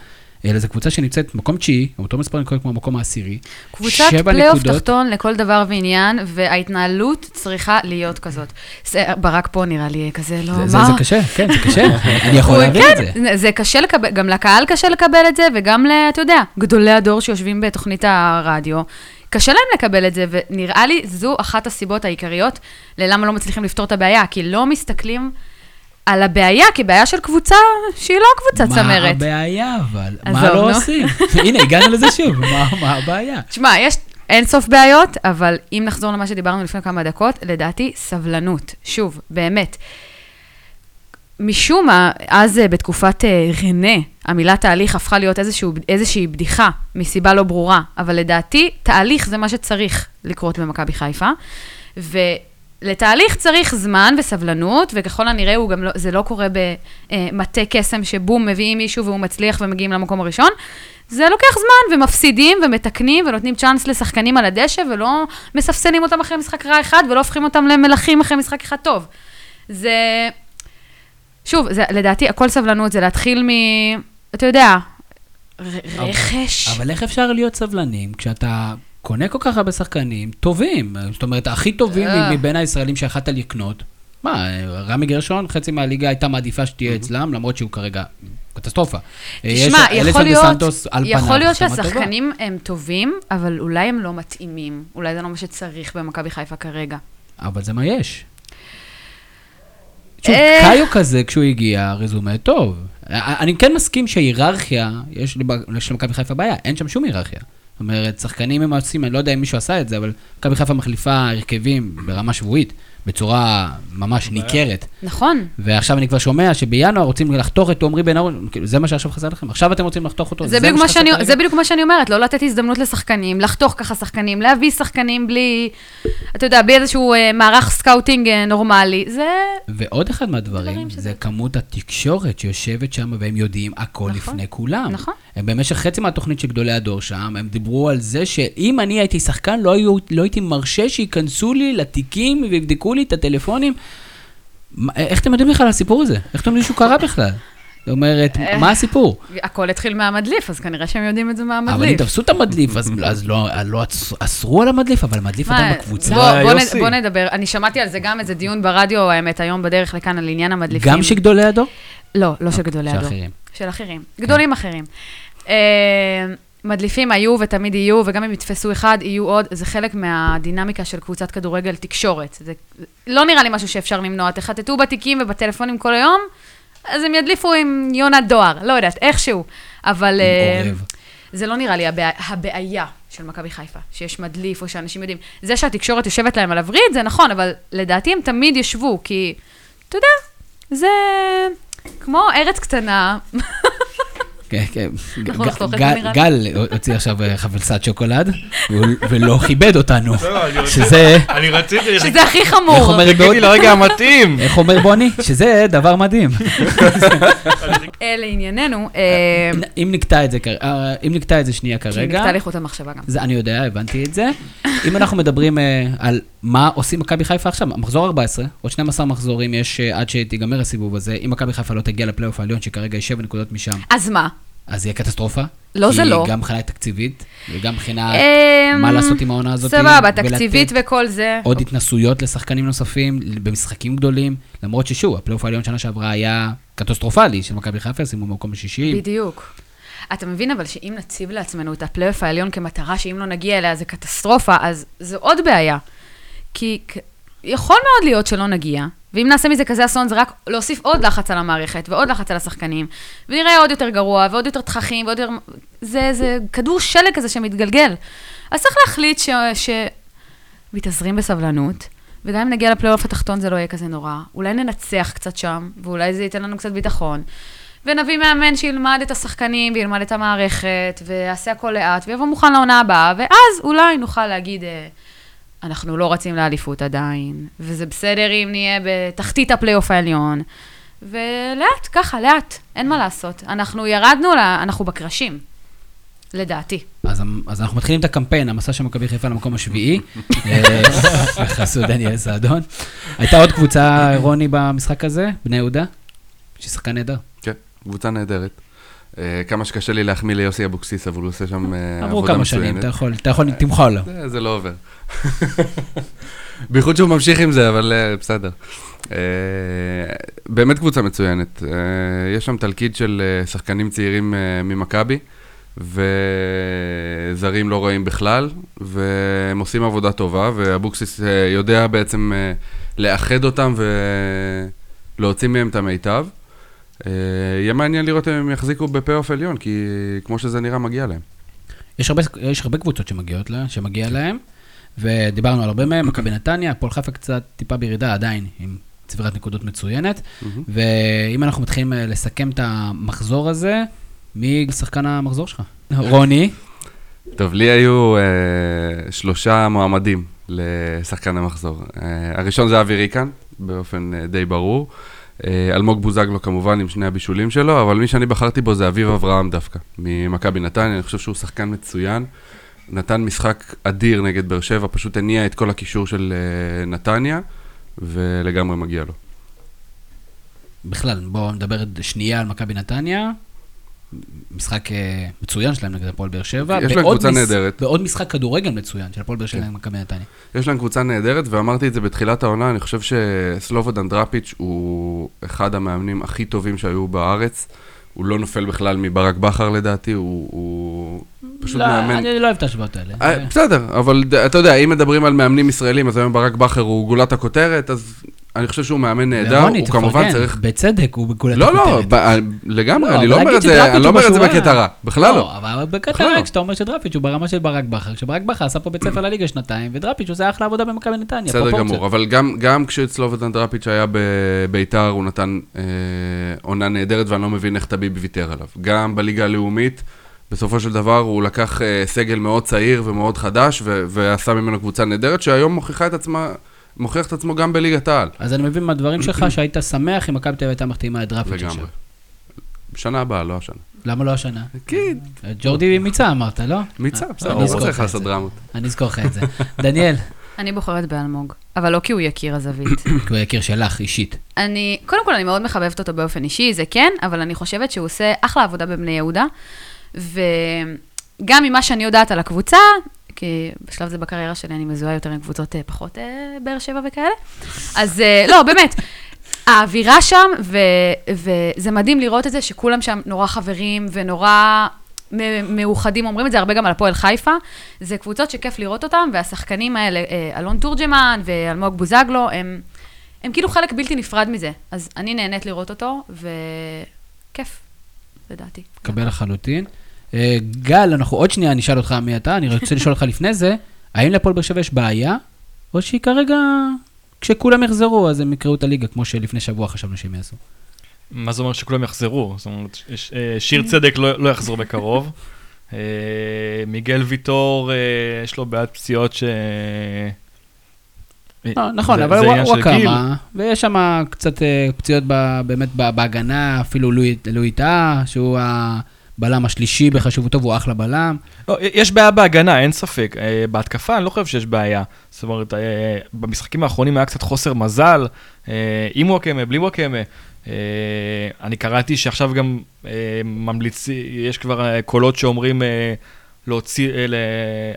אלא זו קבוצה שנמצאת מקום תשיעי, אותו מספר נקודות כמו המקום העשירי. קבוצת פלייאוף תחתון לכל דבר ועניין, וההתנהלות צריכה להיות כזאת. זה, ברק פה נראה לי כזה, לא, זה, מה? זה, זה קשה, כן, זה קשה, *laughs* אני יכול להבין את כן, זה. זה קשה לקבל, גם לקהל קשה לקבל את זה, וגם, אתה יודע, גדולי הדור שיושבים בתוכנית הרדיו. קשה להם לקבל את זה, ונראה לי זו אחת הסיבות העיקריות ללמה לא מצליחים לפתור את הבעיה, כי לא מסתכלים על הבעיה כבעיה של קבוצה שהיא לא קבוצה מה צמרת. הבעיה אבל? מה לא. עושים? הנה, הגענו לזה שוב, מה מה הבעיה? תשמע, יש אין סוף בעיות, אבל אם נחזור למה שדיברנו לפני כמה דקות, לדעתי, סבלנות. שוב, באמת. משום מה, אז אה, בתקופת אה, רנה, המילה תהליך הפכה להיות איזשהו, איזושהי בדיחה, מסיבה לא ברורה, אבל לדעתי, תהליך זה מה שצריך לקרות במכבי חיפה, ולתהליך צריך זמן וסבלנות, וככל הנראה הוא גם לא, זה לא קורה במטה קסם שבום, מביאים מישהו והוא מצליח ומגיעים למקום הראשון. זה לוקח זמן, ומפסידים, ומתקנים, ונותנים צ'אנס לשחקנים על הדשא, ולא מספסלים אותם אחרי משחק רע אחד, ולא הופכים אותם למלכים אחרי משחק אחד טוב. זה... שוב, זה, לדעתי, הכל סבלנות, זה להתחיל מ... אתה יודע, רכש. אבל איך אפשר להיות סבלנים כשאתה קונה כל כך הרבה שחקנים טובים? זאת אומרת, הכי טובים אה. מבין הישראלים שיכלת לקנות. מה, רמי גרשון, חצי מהליגה הייתה מעדיפה שתהיה אצלם, למרות שהוא כרגע קטסטרופה. תשמע, יש- יכול להיות, יכול להיות. שהשחקנים הם טובים, אבל אולי הם לא מתאימים. אולי זה לא מה שצריך במכבי חיפה כרגע. אבל זה מה יש. שוב, אה. קאיו כזה, כשהוא הגיע, רזומה טוב. אני כן מסכים שהיררכיה, יש למכבי חיפה בעיה, אין שם שום היררכיה. זאת אומרת, שחקנים הם עושים, אני לא יודע אם מישהו עשה את זה, אבל מכבי חיפה מחליפה הרכבים ברמה שבועית, בצורה ממש ניכרת. נכון. ועכשיו אני כבר שומע שבינואר רוצים לחתוך את עמרי בן אהרון, כאילו, זה מה שעכשיו חסר לכם? עכשיו אתם רוצים לחתוך אותו? זה בדיוק, מה שאני, כרגע? זה בדיוק מה שאני אומרת, לא לתת הזדמנות לשחקנים, לחתוך ככה שחקנים, להביא שחקנים בלי, אתה יודע, בלי איזשהו אה, מערך scouting אה, נורמלי. זה... ועוד אחד מהדברים, שזה- זה כמות התקשורת שיושבת שם, והם יודעים הכל נכון, לפני כולם. נכון. הם במשך חצי מהתוכנית של גדולי הדור שם, הם דיברו על זה שאם אני הייתי שחקן, לא, היו, לא הייתי מרשה שייכנסו לי לתיקים ויבדקו לי את הטלפונים. מה- איך אתם יודעים בכלל על הסיפור הזה? איך אתם יודעים שהוא קרה בכלל? זאת אומרת, אה, מה הסיפור? הכל התחיל מהמדליף, אז כנראה שהם יודעים את זה אבל אם מהמדליף. תפסו את המדליף, אז, אז לא, לא אסרו על המדליף, אבל המדליף עדיין בקבוצה. בוא, בוא נדבר, אני שמעתי על זה גם איזה דיון ברדיו, האמת, היום בדרך לכאן, על עניין המדליפים. גם של גדולי הדור? לא, לא של גדולי של הדור. של אחרים. גדולים אחרים. אה, מדליפים היו ותמיד יהיו, וגם אם יתפסו אחד, יהיו עוד. זה חלק מהדינמיקה של קבוצת כדורגל תקשורת. זה לא נראה לי משהו שאפשר למנוע. תחטטו בתיקים ובטלפונים כל היום, אז הם ידליפו עם יונת דואר, לא יודעת, איכשהו. אבל... עורב. זה לא נראה לי הבעיה, הבעיה של מכבי חיפה, שיש מדליף או שאנשים יודעים. זה שהתקשורת יושבת להם על הווריד, זה נכון, אבל לדעתי הם תמיד ישבו, כי, אתה יודע, זה כמו ארץ קטנה. כן, כן. אנחנו ג- נחתוך את גל- זה, נראה לי. גל הוציא עכשיו אה, חבילסת שוקולד, ולא כיבד אותנו. לא, אני רוצה- שזה, אני רציתי, שזה הכי איך חמור. אומרת בעוד, חיכיתי לרגע המתאים. איך אומר בוני? שזה דבר מדהים. אה, לענייננו, אה, אם נקטע את זה, אם נקטע את זה שנייה כי כרגע, נקטע לי חוט המחשבה גם. זה אני יודע, הבנתי את זה. אם אנחנו מדברים על מה עושים מכבי חיפה עכשיו, מחזור 14, עוד 12 מחזורים יש עד שתיגמר הסיבוב הזה. אם מכבי חיפה לא תגיע לפלייאוף העליון, שכרגע היא 7 נקודות משם, אז מה? אז יהיה קטסטרופה. לא, זה לא. כי גם מבחינה תקציבית, וגם מבחינה אה, מה לעשות עם העונה הזאת. סבבה, תקציבית וכל זה. עוד התנסויות לשחקנים נוספים במשחקים גדולים, למרות ששוב, הפלייאוף העליון שנה שעברה היה קטסטרופלי של מכבי חיפה, סיימו במקום השישי. בדיוק. אתה מבין אבל שאם נציב לעצמנו את הפלייאוף העליון כמטרה, שאם לא נגיע אליה זה קטסטרופה, אז זו עוד בעיה. כי יכול מאוד להיות שלא נגיע, ואם נעשה מזה כזה אסון, זה רק להוסיף עוד לחץ על המערכת, ועוד לחץ על השחקנים, ונראה עוד יותר גרוע, ועוד יותר תככים, ועוד יותר... זה, זה כדור שלג כזה שמתגלגל. אז צריך להחליט ש... ש... מתאזרים בסבלנות, וגם אם נגיע לפלייאוף התחתון זה לא יהיה כזה נורא. אולי ננצח קצת שם, ואולי זה ייתן לנו קצת ביטחון. ונביא מאמן שילמד את השחקנים וילמד את המערכת, ויעשה הכל לאט, ויבוא מוכן לעונה הבאה, ואז אולי נוכל להגיד, אה, אנחנו לא רצים לאליפות עדיין, וזה בסדר אם נהיה בתחתית הפלייאוף העליון. ולאט, ככה, לאט, אין מה לעשות. אנחנו ירדנו, לה, אנחנו בקרשים, לדעתי. אז, אז אנחנו מתחילים את הקמפיין, המסע של מכבי חיפה למקום השביעי, אה, בחסות דניאל סעדון. הייתה עוד קבוצה, רוני, במשחק הזה, בני יהודה, שהיא שחקן נהדר. כן, קבוצה נהדרת. אה, כמה שקשה לי להחמיא ליוסי אבוקסיס, אבל הוא עושה שם אה, עבודה מצוינת. עברו כמה שנים, אתה יכול, אתה יכול, תמחול לו. זה, לא עובר. בייחוד שהוא ממשיך עם זה, אבל בסדר. באמת קבוצה מצוינת. יש שם תלכיד של שחקנים צעירים ממכבי, וזרים לא רעים בכלל, והם עושים עבודה טובה, ואבוקסיס יודע בעצם לאחד אותם ולהוציא מהם את המיטב. Uh, יהיה מעניין לראות אם הם יחזיקו בפלייאוף עליון, כי כמו שזה נראה, מגיע להם. יש הרבה, יש הרבה קבוצות שמגיעות לה, שמגיע להם. ודיברנו על הרבה מהם, מכבי נתניה, הפועל חיפה קצת טיפה בירידה עדיין, עם צבירת נקודות מצוינת. ואם אנחנו מתחילים אה, לסכם את המחזור הזה, מי שחקן המחזור שלך? *laughs* רוני? טוב, לי היו אה, שלושה מועמדים לשחקן המחזור. אה, הראשון זה אבי ריקן, באופן אה, די ברור. אה, אלמוג בוזגלו כמובן עם שני הבישולים שלו, אבל מי שאני בחרתי בו זה אביב אברהם דווקא, ממכבי נתניה, אני חושב שהוא שחקן מצוין. נתן משחק אדיר נגד באר שבע, פשוט הניע את כל הקישור של uh, נתניה, ולגמרי מגיע לו. בכלל, בואו נדבר שנייה על מכבי נתניה. משחק uh, מצוין שלהם נגד הפועל באר שבע. יש להם קבוצה מש... נהדרת. ועוד משחק כדורגל מצוין של הפועל באר שבע כן. נגד מכבי נתניה. יש להם קבוצה נהדרת, ואמרתי את זה בתחילת העונה, אני חושב שסלובודן דראפיץ' הוא אחד המאמנים הכי טובים שהיו בארץ. הוא לא נופל בכלל מברק בכר לדעתי, הוא, הוא פשוט לא, מאמן... אני לא אוהב את ההשוואות האלה. אה, בסדר, אבל אתה יודע, אם מדברים על מאמנים ישראלים, אז היום ברק בכר הוא גולת הכותרת, אז אני חושב שהוא מאמן נהדר, הוא כמובן צריך... בצדק, הוא הכותרת. לא, לא, לגמרי, לא, אני לא אומר את זה, אני לא אומר את זה בקטע רע, בכלל לא. לא, אבל בקטע רע, כשאתה אומר שדראפיץ' הוא ברמה של ברק בכר, כשברק בכר עשה פה בית ספר לליגה שנתיים, ודראפיץ' עושה אחלה עבודה במכבי נתניה, בסדר גמור, אבל גם כשסלובדן דראפיץ' היה בביתר, הוא נתן אה, עונה נהדרת, ואני לא מבין איך טביב ויתר עליו. גם בליגה הלאומית, בסופו של דבר הוא לקח אה, סגל מאוד צעיר ומאוד חדש, ועשה ממנו קבוצה נהדרת, שהיום מוכיחה את עצמה... מוכיח את עצמו גם בליגת העל. אז אני מבין מהדברים *clears throat* שלך שהיית שמח אם מכבי תל אביב הייתה מחתימה את דראפיץ' עכשיו. לגמרי. בשנה הבאה, לא השנה. למה לא השנה? כי... ג'ורדי מיצה אמרת, לא? מיצה, בסדר, הוא צריך לעשות דרמות. אני אזכור לך את זה. *laughs* דניאל. אני בוחרת באלמוג, אבל לא כי הוא יקיר הזווית. *clears throat* כי הוא יקיר שלך, אישית. אני, קודם כל, אני מאוד מחבבת אותו באופן אישי, זה כן, אבל אני חושבת שהוא עושה אחלה עבודה בבני יהודה, וגם ממה שאני יודעת על הקבוצה, כי בשלב זה בקריירה שלי אני מזוהה יותר עם קבוצות אה, פחות אה, באר שבע וכאלה. אז אה, לא, באמת, האווירה שם, ו, וזה מדהים לראות את זה, שכולם שם נורא חברים ונורא מאוחדים, אומרים את זה הרבה גם על הפועל חיפה. זה קבוצות שכיף לראות אותן, והשחקנים האלה, אלון תורג'מן ואלמוג בוזגלו, הם, הם כאילו חלק בלתי נפרד מזה. אז אני נהנית לראות אותו, וכיף, לדעתי. קבל לחלוטין. אה, גל, אנחנו עוד שנייה נשאל אותך מי אתה, אני רוצה לשאול אותך לפני זה, האם לפועל באר שבע יש בעיה, או שהיא כרגע, כשכולם יחזרו, אז הם יקראו את הליגה, כמו שלפני שבוע חשבנו שהם יעשו. מה זה אומר שכולם יחזרו? זאת אומרת, אה, שיר צדק לא, לא יחזור בקרוב. אה, מיגל ויטור, יש לו בעיית פציעות ש... נכון, אבל הוא הקמה, ויש שם קצת פציעות באמת בהגנה, אפילו לואי טאה, שהוא ה... בלם השלישי בחשיבותו, והוא אחלה בלם. לא, יש בעיה בהגנה, אין ספק. אה, בהתקפה אני לא חושב שיש בעיה. זאת אומרת, אה, במשחקים האחרונים היה קצת חוסר מזל, אה, עם וואקמה, בלי וואקמה. אני קראתי שעכשיו גם ממליץ, יש כבר קולות שאומרים להוציא,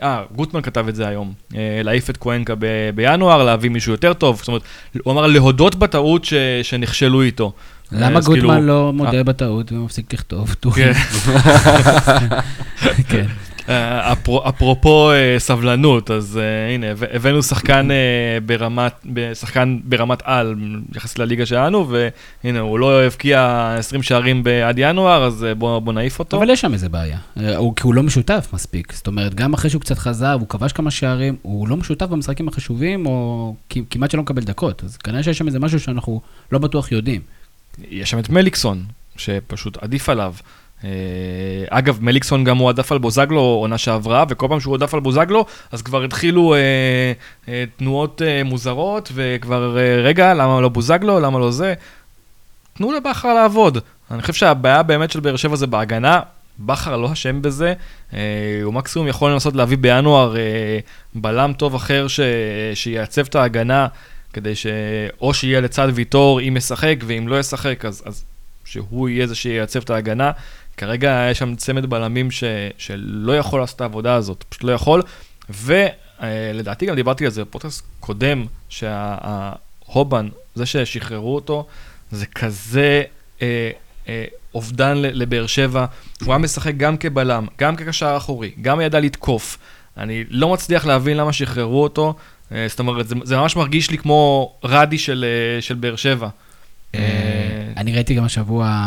אה, גוטמן כתב את זה היום, להעיף את קוונקה בינואר, להביא מישהו יותר טוב. זאת אומרת, הוא אמר להודות בטעות שנכשלו איתו. למה גוטמן כאילו- לא מודה בטעות ומפסיק לכתוב טורים? כן. *laughs* אה, אפרופו אה, סבלנות, אז אה, הנה, הבאנו שחקן ברמת, שחקן ברמת על, יחסית לליגה שלנו, והנה, הוא לא הבקיע 20 שערים עד ינואר, אז בואו נעיף אותו. אבל יש שם איזה בעיה, כי הוא לא משותף מספיק. זאת אומרת, גם אחרי שהוא קצת חזר, והוא כבש כמה שערים, הוא לא משותף במשחקים החשובים, או כמעט שלא מקבל דקות. אז כנראה שיש שם איזה משהו שאנחנו לא בטוח יודעים. יש שם את מליקסון, שפשוט עדיף עליו. אה, אגב, מליקסון גם הועדף על בוזגלו עונה שעברה, וכל פעם שהוא הועדף על בוזגלו, אז כבר התחילו אה, אה, תנועות אה, מוזרות, וכבר, אה, רגע, למה לא בוזגלו, למה לא זה? תנו לבכר לעבוד. אני חושב שהבעיה באמת של באר שבע זה בהגנה, בכר לא אשם בזה, אה, הוא מקסימום יכול לנסות להביא בינואר אה, בלם טוב אחר ש... שייצב את ההגנה, כדי שאו שיהיה לצד ויטור אם ישחק, ואם לא ישחק, אז, אז שהוא יהיה זה שייצב את ההגנה. כרגע יש שם צמד בלמים ש... שלא יכול לעשות את העבודה הזאת, פשוט לא יכול. ולדעתי גם דיברתי על זה בפודקאסט קודם, שההובן, זה ששחררו אותו, זה כזה אה, אה, אובדן לבאר שבע. הוא היה משחק גם כבלם, גם כקשר אחורי, גם ידע לתקוף. אני לא מצליח להבין למה שחררו אותו. אה, זאת אומרת, זה, זה ממש מרגיש לי כמו רדי של, אה, של באר שבע. אה, אני ראיתי גם השבוע,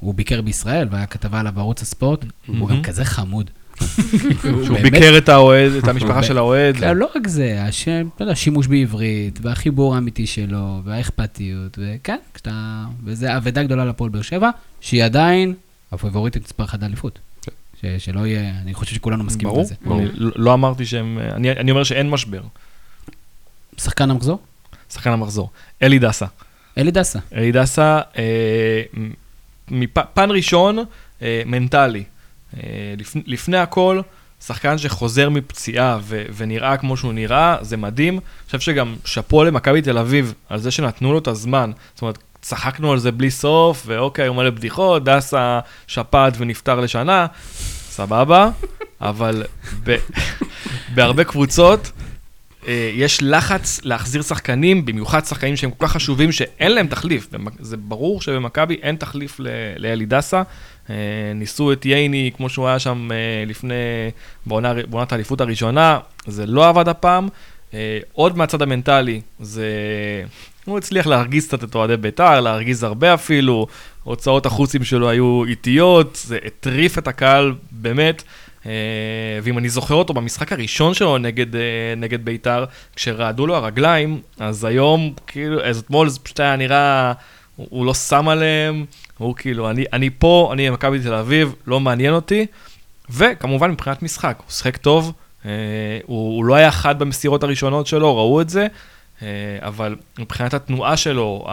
הוא ביקר בישראל, והיה כתבה עליו בערוץ הספורט, הוא גם כזה חמוד. *laughs* שהוא ביקר את האוהד, את המשפחה של האוהד. כן, לא רק זה, השם, לא יודע, השימוש בעברית, והחיבור האמיתי שלו, והאכפתיות, וכן, כשאתה... וזה אבדה גדולה לפועל באר שבע, שהיא עדיין הפייבוריטית מספר אחת לאליפות. ש- שלא יהיה, אני חושב שכולנו מסכימים ברור, לזה. אני לא- לא אמרתי שהם, אני אומר שאין משבר. שחקן המחזור? שחקן המחזור. אלי דסה. אלי דסה. אלי דסה, אה, מפ- פן ראשון, אה, מנטלי. אה, לפ, לפני הכל, שחקן שחוזר מפציעה ו, ונראה כמו שהוא נראה, זה מדהים. אני חושב שגם שאפו למכבי תל אביב על זה שנתנו לו את הזמן. זאת אומרת, צחקנו על זה בלי סוף, ואוקיי, הוא מלא בדיחות, דסה שפט ונפטר לשנה, סבבה, אבל ב, *laughs* בהרבה קבוצות, יש לחץ להחזיר שחקנים, במיוחד שחקנים שהם כל כך חשובים שאין להם תחליף. זה ברור שבמכבי אין תחליף לאלי דסה. אה, ניסו את ייני כמו שהוא היה שם אה, לפני, בעונת האליפות הראשונה, זה לא עבד הפעם. אה, עוד מהצד המנטלי, זה... הוא הצליח להרגיז קצת את אוהדי בית"ר, להרגיז הרבה אפילו, הוצאות החוצים שלו היו איטיות, זה הטריף את הקהל באמת. אה, ואם אני זוכר אותו במשחק הראשון שלו נגד, אה, נגד בית"ר, כשרעדו לו הרגליים, אז היום, כאילו, אז אתמול זה פשוט היה נראה, הוא, הוא לא שם עליהם, הוא כאילו, אני, אני פה, אני במכבי תל אביב, לא מעניין אותי. וכמובן מבחינת משחק, הוא שיחק טוב, אה, הוא, הוא לא היה חד במסירות הראשונות שלו, ראו את זה, אבל מבחינת התנועה שלו,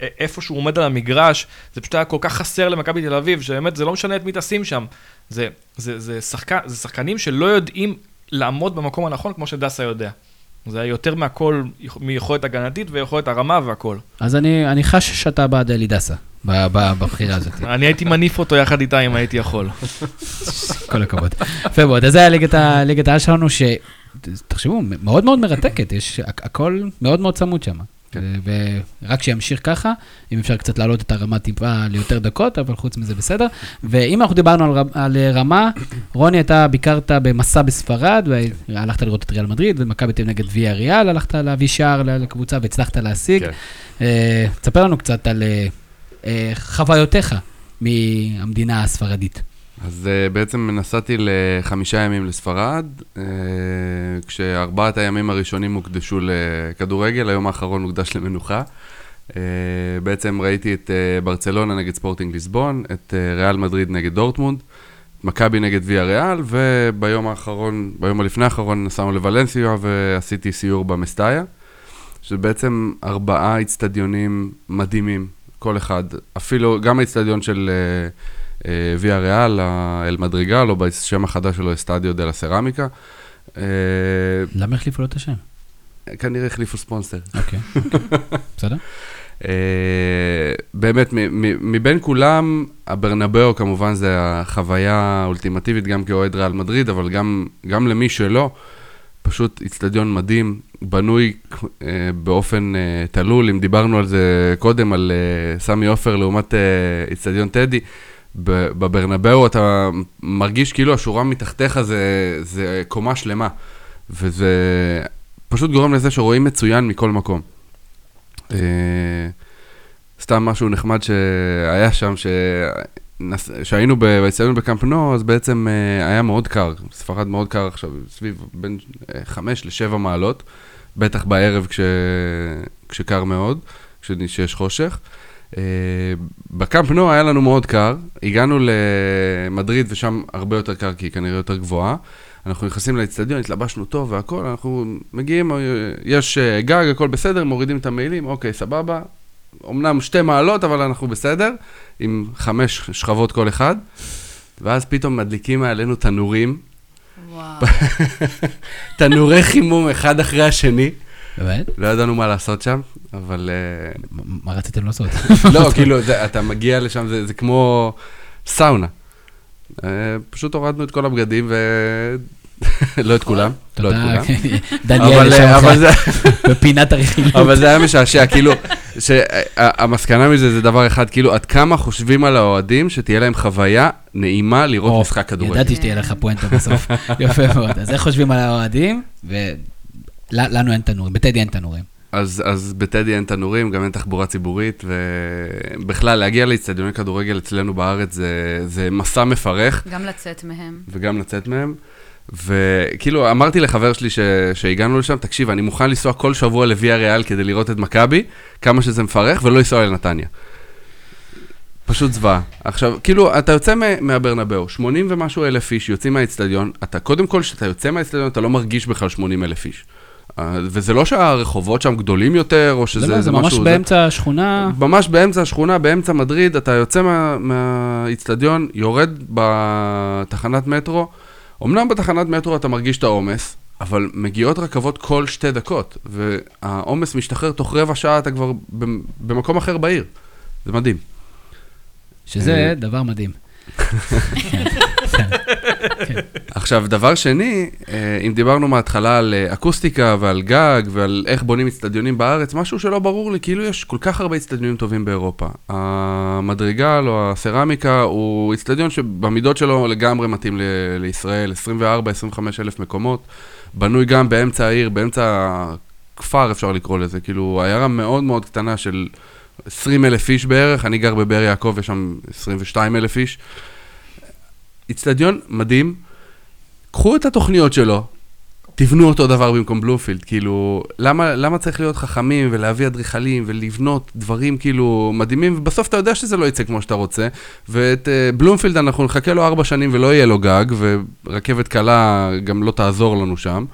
איפה שהוא עומד על המגרש, זה פשוט היה כל כך חסר למכבי תל אביב, שבאמת זה לא משנה את מי תשים שם. זה, זה, זה, שחקן, זה שחקנים שלא יודעים לעמוד במקום הנכון כמו שדסה יודע. זה יותר מהכל, מיכולת הגנתית ויכולת הרמה והכל. אז אני, אני חש שאתה בעד אלי דסה, בבחירה הזאת. *laughs* אני הייתי מניף אותו יחד איתה אם הייתי יכול. כל הכבוד. יפה מאוד, אז זה היה ליגת העל שלנו, שתחשבו, מאוד מאוד מרתקת, יש הכ- הכל מאוד מאוד צמוד שם. כן. ורק שימשיך ככה, אם אפשר קצת להעלות את הרמה טיפה ליותר דקות, אבל חוץ מזה בסדר. ואם אנחנו דיברנו על, רמה, רוני, אתה ביקרת במסע בספרד, והלכת לראות את ריאל מדריד, ומכבי תל נגד ויה ריאל, הלכת להביא שער לקבוצה והצלחת להשיג. כן. אה, תספר לנו קצת על אה, אה, חוויותיך מהמדינה הספרדית. אז uh, בעצם נסעתי לחמישה ימים לספרד, uh, כשארבעת הימים הראשונים הוקדשו לכדורגל, היום האחרון הוקדש למנוחה. Uh, בעצם ראיתי את uh, ברצלונה נגד ספורטינג ליסבון, את uh, ריאל מדריד נגד דורטמונד, מכבי נגד ויה ריאל, וביום האחרון, ביום הלפני האחרון נסענו לוולנסיה ועשיתי סיור במסטאיה, שזה בעצם ארבעה איצטדיונים מדהימים, כל אחד. אפילו, גם האיצטדיון של... Uh, ויה ריאל, אל מדריגל, או בשם החדש שלו, אסטדיו דה לה סרמיקה. אה, למה החליפו לו את השם? כנראה החליפו ספונסר. אוקיי, בסדר? *laughs* אה, באמת, מבין כולם, הברנבאו כמובן זה החוויה האולטימטיבית, גם כאוהד ריאל מדריד, אבל גם, גם למי שלא, פשוט איצטדיון מדהים, בנוי אה, באופן אה, תלול, אם דיברנו על זה קודם, על אה, סמי עופר לעומת אה, איצטדיון טדי, בברנבאו אתה מרגיש כאילו השורה מתחתיך זה, זה קומה שלמה, וזה פשוט גורם לזה שרואים מצוין מכל מקום. אה, סתם משהו נחמד שהיה שם, שנס... שהיינו באצטדיון בקמפ נו, אז בעצם אה, היה מאוד קר, ספרד מאוד קר עכשיו, סביב בין אה, חמש לשבע מעלות, בטח בערב כש... כשקר מאוד, כש... כשיש חושך. אה, בקאמפ נו היה לנו מאוד קר, הגענו למדריד ושם הרבה יותר קר כי היא כנראה יותר גבוהה. אנחנו נכנסים לאצטדיון, התלבשנו טוב והכל, אנחנו מגיעים, אה, יש אה, גג, הכל בסדר, מורידים את המעילים, אוקיי, סבבה. אמנם שתי מעלות, אבל אנחנו בסדר, עם חמש שכבות כל אחד. ואז פתאום מדליקים מעלינו תנורים, וואו. *laughs* תנורי חימום אחד אחרי השני. באמת? לא ידענו מה לעשות שם, אבל... אה, מה רציתם לעשות? *laughs* לא, כאילו, אתה מגיע לשם, זה, כמו סאונה. אה, פשוט הורדנו את כל הבגדים ו... *laughs* לא את כולם, לא את כולם. *laughs* דניאל אה, זה, בפינת הרכילות. אבל זה היה משעשע, כאילו, שהמסקנה מזה זה דבר אחד, כאילו, עד כמה חושבים על האוהדים שתהיה להם חוויה נעימה לראות או, משחק כדורגל. ידעתי שתהיה לך פואנטה בסוף. יפה מאוד. אז איך חושבים על האוהדים? ולנו אין תנורים, בטדי אין תנורים. אז, אז בטדי אין תנורים, גם אין תחבורה ציבורית, ובכלל, להגיע לאצטדיוני כדורגל אצלנו בארץ זה, זה מסע מפרך, גם לצאת מהם. וגם לצאת מהם. וכאילו, אמרתי לחבר שלי ש... שהגענו לשם, תקשיב, אני מוכן לנסוע כל שבוע לוויה ריאל כדי לראות את מכבי, כמה שזה מפרך, ולא לנסוע לנתניה. פשוט זוועה. עכשיו, כאילו, אתה יוצא מהברנבאו, 80 ומשהו אלף איש יוצאים מהאצטדיון, אתה, קודם כל, כשאתה יוצא מהאצטדיון, אתה לא מרגיש בכלל 80 אלף איש. וזה לא שהרחובות שם גדולים יותר, או שזה זה לא, זה ממש משהו... באמצע השכונה. ממש באמצע השכונה, באמצע מדריד, אתה יוצא מה- מהאיצטדיון, יורד בתחנת מטרו. אמנם בתחנת מטרו אתה מרגיש את העומס, אבל מגיעות רכבות כל שתי דקות, והעומס משתחרר תוך רבע שעה, אתה כבר במ- במקום אחר בעיר. זה מדהים. שזה אה, דבר מדהים. *laughs* עכשיו, דבר שני, אה, אם דיברנו מההתחלה על אה, אקוסטיקה ועל גג ועל איך בונים אצטדיונים בארץ, משהו שלא ברור לי, כאילו יש כל כך הרבה אצטדיונים טובים באירופה. המדרגל או הסרמיקה הוא אצטדיון שבמידות שלו לגמרי מתאים ל- לישראל, 24-25 אלף מקומות, בנוי גם באמצע העיר, באמצע הכפר אפשר לקרוא לזה, כאילו עיירה מאוד מאוד קטנה של 20 אלף איש בערך, אני גר בבאר יעקב, יש שם 22 אלף איש. איצטדיון מדהים, קחו את התוכניות שלו, תבנו אותו דבר במקום בלומפילד, כאילו, למה, למה צריך להיות חכמים ולהביא אדריכלים ולבנות דברים כאילו מדהימים, ובסוף אתה יודע שזה לא יצא כמו שאתה רוצה, ואת uh, בלומפילד אנחנו נחכה לו ארבע שנים ולא יהיה לו גג, ורכבת קלה גם לא תעזור לנו שם,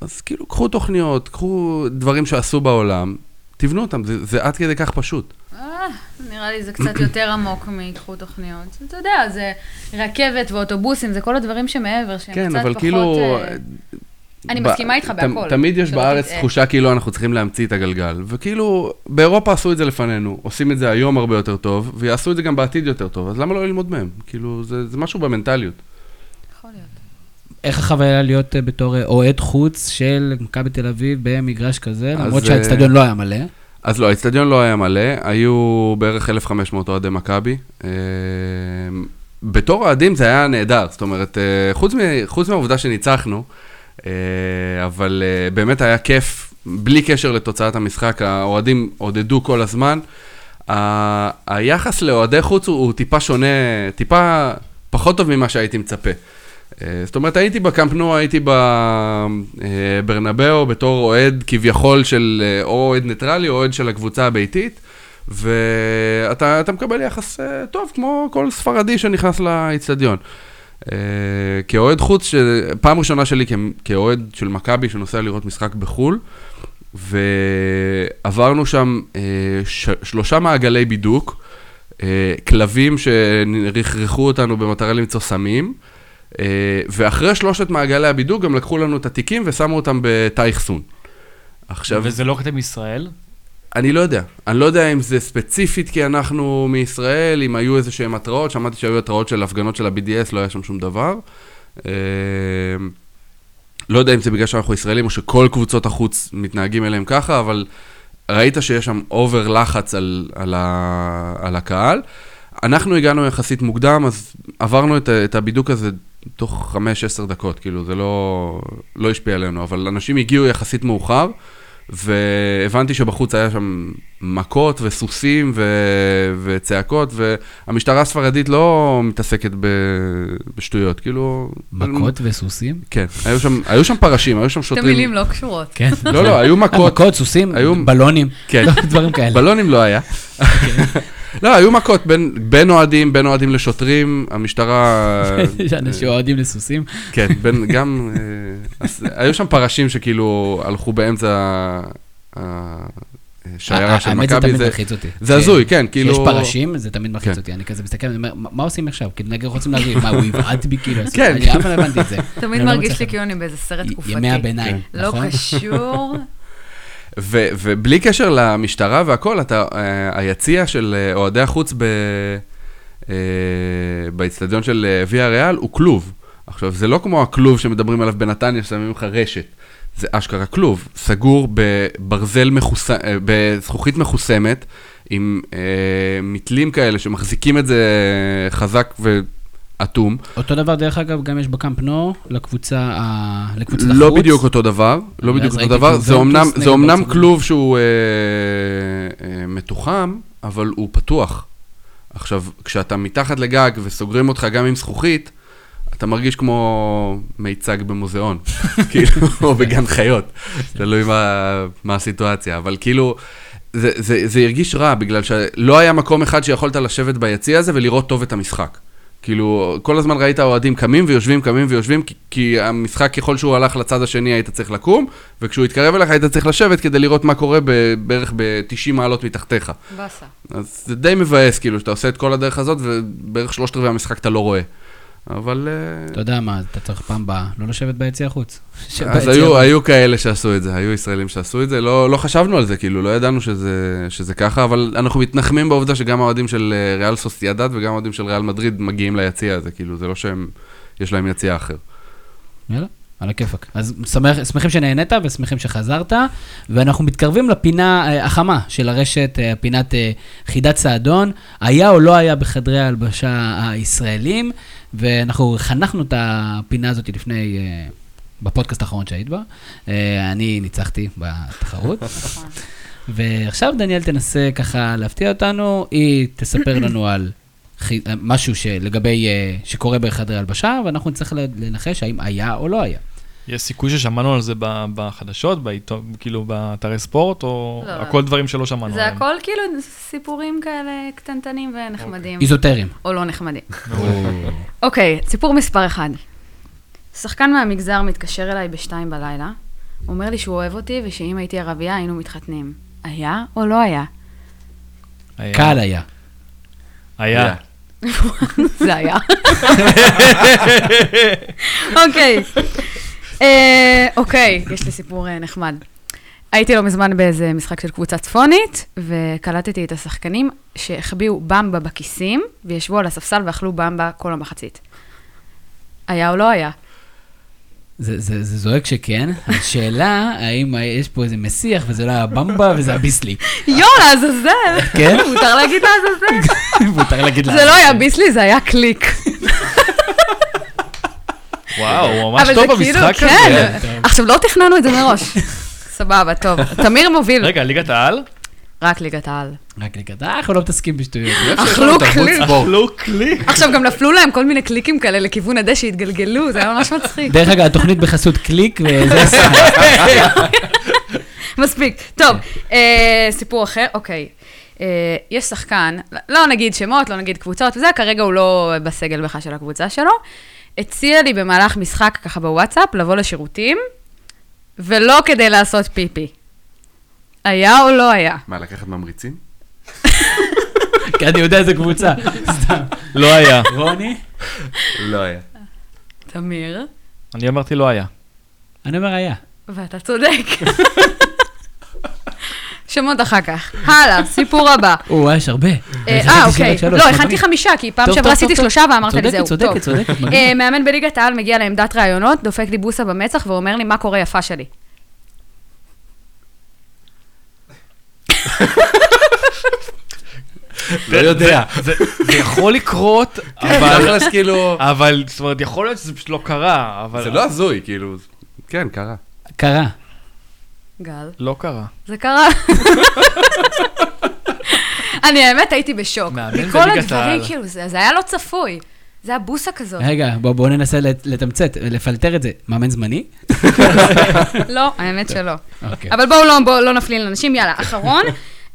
אז כאילו, קחו תוכניות, קחו דברים שעשו בעולם, תבנו אותם, זה, זה עד כדי כך פשוט. אה, נראה לי זה קצת יותר עמוק מקחו תוכניות. אתה יודע, זה רכבת ואוטובוסים, זה כל הדברים שמעבר, שהם כן, קצת אבל פחות... כאילו... אה, אני ב- מסכימה איתך ת- בהכל. תמיד יש שלא בארץ. תחושה כאילו אנחנו צריכים להמציא את הגלגל. וכאילו, באירופה עשו את זה לפנינו, עושים את זה היום הרבה יותר טוב, ויעשו את זה גם בעתיד יותר טוב, אז למה לא ללמוד מהם? כאילו, זה, זה משהו במנטליות. יכול להיות. איך החוויה להיות אה, בתור אה, אוהד חוץ של מכבי תל אביב במגרש כזה, למרות אה, שהאצטדיון לא היה מלא? אז לא, האצטדיון לא היה מלא, היו בערך 1,500 אוהדי מכבי. אה, בתור אוהדים זה היה נהדר, זאת אומרת, אה, חוץ, מ, חוץ מהעובדה שניצחנו, אה, אבל באמת היה כיף, בלי קשר לתוצאת המשחק, האוהדים עודדו כל הזמן. ה- היחס לאוהדי חוץ הוא, הוא טיפה שונה, טיפה פחות טוב ממה שהייתי מצפה. אה, זאת אומרת, הייתי בקמפ נו, הייתי בברנבאו בתור אוהד כביכול של אה, או אוהד ניטרלי או אוהד של הקבוצה הביתית, ואתה אתה מקבל יחס אה, טוב, כמו כל ספרדי שנכנס לאיצטדיון. אה, כאוהד חוץ, פעם ראשונה שלי כאוהד של מכבי שנוסע לראות משחק בחו"ל, ועברנו שם אה, שלושה מעגלי בידוק, אה, כלבים שרכרכו אותנו במטרה למצוא סמים, אה, ואחרי שלושת מעגלי הבידוק גם לקחו לנו את התיקים ושמו אותם בתא אחסון. עכשיו, וזה לא כתם ישראל? אני לא יודע. אני לא יודע אם זה ספציפית כי אנחנו מישראל, אם היו איזה שהם התראות, שמעתי שהיו התראות של הפגנות של ה-BDS, לא היה שם שום דבר. אה, לא יודע אם זה בגלל שאנחנו ישראלים או שכל קבוצות החוץ מתנהגים אליהם ככה, אבל ראית שיש שם אובר לחץ על, על, ה, על הקהל. אנחנו הגענו יחסית מוקדם, אז עברנו את, את הבידוק הזה תוך 5-10 דקות, כאילו זה לא, לא השפיע עלינו, אבל אנשים הגיעו יחסית מאוחר, והבנתי שבחוץ היה שם מכות וסוסים ו... וצעקות, והמשטרה הספרדית לא מתעסקת ב... בשטויות, כאילו... מכות וסוסים? כן, היו שם, היו שם פרשים, היו שם שוטרים. מילים לא קשורות. כן. לא, לא, היו מכות. מכות, סוסים, היו- בלונים, כן. לא, *laughs* דברים כאלה. בלונים לא היה. לא, היו מכות בין, בין אוהדים, בין אוהדים לשוטרים, המשטרה... *laughs* יש אנשים אוהדים לסוסים. כן, בין, גם... אה, אז, היו שם פרשים שכאילו הלכו באמצע השיירה של האמת זה מכבי. תמיד מלחיץ אותי. זה הזוי, כן, כאילו... כשיש פרשים, זה תמיד מלחיץ כן. אותי. אני כזה מסתכל, אני אומר, "מה- מה עושים עכשיו? כאילו, נגד רוצים להגיד, מה, הוא יבעט בי? כאילו, כן. אני אף פעם לא הבנתי את זה. תמיד לא מרגיש לי כאילו אני באיזה סרט תקופתי. ימי הביניים, לא נכון? קשור. *laughs* ו- ובלי קשר למשטרה והכל, אתה, אה, היציע של אה, אוהדי החוץ ב- אה, באצטדיון של ויה ריאל הוא כלוב. עכשיו, זה לא כמו הכלוב שמדברים עליו בנתניה, ששמים לך רשת. זה אשכרה כלוב, סגור בברזל מחוס... בזכוכית מחוסמת, עם אה, מתלים כאלה שמחזיקים את זה חזק ואטום. אותו דבר, דרך אגב, גם יש בקאמפ נו לקבוצה ה- לקבוצת החוץ. לא בדיוק אותו דבר, לא בדיוק אותו דבר, זה אומנם, זה. כלוב שהוא אה, אה, מתוחם, אבל הוא פתוח. עכשיו, כשאתה מתחת לגג וסוגרים אותך גם עם זכוכית, אתה מרגיש כמו מיצג במוזיאון, *laughs* כאילו, או בגן חיות, תלוי מה, מה הסיטואציה, אבל כאילו, זה, זה, זה הרגיש רע, בגלל שלא היה מקום אחד שיכולת לשבת ביציע הזה ולראות טוב את המשחק. כאילו, כל הזמן ראית אוהדים קמים ויושבים, קמים ויושבים, כי, כי המשחק, ככל שהוא הלך לצד השני, היית צריך לקום, וכשהוא התקרב אליך, היית צריך לשבת כדי לראות מה קורה ב, בערך ב-90 מעלות מתחתיך. באסה. אז זה די מבאס, כאילו, שאתה עושה את כל הדרך הזאת, ובערך שלושת רבעי המשחק אתה לא רואה. אבל... אה, אתה יודע מה, אתה צריך פעם הבאה לא לשבת ביציע החוץ. אז היו, היו כאלה שעשו את זה, היו ישראלים שעשו את זה, לא, לא חשבנו על זה, כאילו, לא ידענו שזה, שזה ככה, אבל אנחנו מתנחמים בעובדה שגם האוהדים של אה, ריאל סוסיידד וגם האוהדים של ריאל מדריד מגיעים ליציע הזה, כאילו, זה לא שהם, יש להם יציע אחר. יאללה, על הכיפאק. אז שמח, שמחים שנהנית ושמחים שחזרת, ואנחנו מתקרבים לפינה אה, החמה של הרשת, אה, פינת אה, חידת סעדון. היה או לא היה בחדרי ההלבשה הישראלים, ואנחנו חנכנו את הפינה הזאת לפני, אה, בפודקאסט האחרון שהיית בה. אה, אני ניצחתי בתחרות. נכון. ועכשיו דניאל תנסה ככה להפתיע אותנו, היא תספר לנו על חי- משהו שלגבי, אה, שקורה בחדרי הלבשה, ואנחנו נצטרך לנחש האם היה או לא היה. יש סיכוי ששמענו על זה בחדשות, בעיתון, כאילו באתרי ספורט, או לא. הכל דברים שלא שמענו זה עליהם? הכל כאילו סיפורים כאלה קטנטנים ונחמדים. איזוטרים. או לא נחמדים. אוקיי, סיפור מספר אחד. שחקן מהמגזר מתקשר אליי בשתיים בלילה, אומר לי שהוא אוהב אותי ושאם הייתי ערבייה היינו מתחתנים. היה או לא היה? היה. קל היה. היה. *laughs* זה היה. *laughs* אוקיי. אה, אוקיי, יש לי סיפור אה, נחמד. הייתי לא מזמן באיזה משחק של קבוצה צפונית, וקלטתי את השחקנים שהחביאו במבה בכיסים, וישבו על הספסל ואכלו במבה כל המחצית. היה או לא היה? זה, זה, זה זועק שכן. השאלה, האם יש פה איזה מסיח וזה לא היה במבה וזה היה ביסלי. יואו, לעזאזל! כן? מותר להגיד לעזאזל? *laughs* מותר להגיד לה. זה לא היה ביסלי, זה היה קליק. וואו, הוא ממש אבל טוב זה כאילו, במשחק כן. הזה. עכשיו, לא תכננו את זה מראש. סבבה, טוב. תמיר מוביל. רגע, ליגת העל? רק ליגת העל. רק לקראת, אה, אנחנו לא מתעסקים בשטויות. אכלו קליק. אכלו קליק. עכשיו, גם נפלו להם כל מיני קליקים כאלה לכיוון הדשא, התגלגלו, זה היה ממש מצחיק. דרך אגב, התוכנית בחסות קליק, וזה הסם. *laughs* מספיק. טוב, אה, סיפור אחר, אוקיי. אה, יש שחקן, לא נגיד שמות, לא נגיד קבוצות וזה, כרגע הוא לא בסגל בכלל של הקבוצה שלו. הציע לי במהלך משחק ככה בוואטסאפ לבוא לשירותים, ולא כדי לעשות פיפי. היה או לא היה? מה, לקחת ממריצים? *laughs* כי אני יודע איזה קבוצה. סתם. לא היה. רוני? לא היה. תמיר, אני אמרתי לא היה. אני אומר היה. ואתה צודק. *laughs* שמות אחר כך. הלאה, סיפור הבא. או, יש הרבה. אה, אה, אוקיי. לא. הכנתי חמישה, כי פעם שעברה עשיתי שלושה ואמרת לי צודקת, זהו. צודקת. צודקת, מגניב. אה, מאמן בליגת העל מגיע לעמדת ראיונות, דופק לי בוסה במצח ואומר לי, מה קורה יפה שלי? *laughs* לא יודע. זה *laughs* יכול לקרות, אבל... אבל... כאילו... אבל, זאת אומרת, יכול להיות שזה פשוט לא קרה, אבל... זה לא הזוי, כאילו... כן, קרה. קרה. גל, לא קרה. זה קרה. אני האמת הייתי בשוק. מכל הדברים. כאילו, זה זה היה לא צפוי. זה היה בוסה כזאת. רגע, בוא- בואו ננסה לת- לתמצת, לפלטר את זה. מאמן זמני? *laughs* לא, האמת שלא. אוקיי. אבל בואו לא, בואו לא נפליל לאנשים, יאללה, אחרון.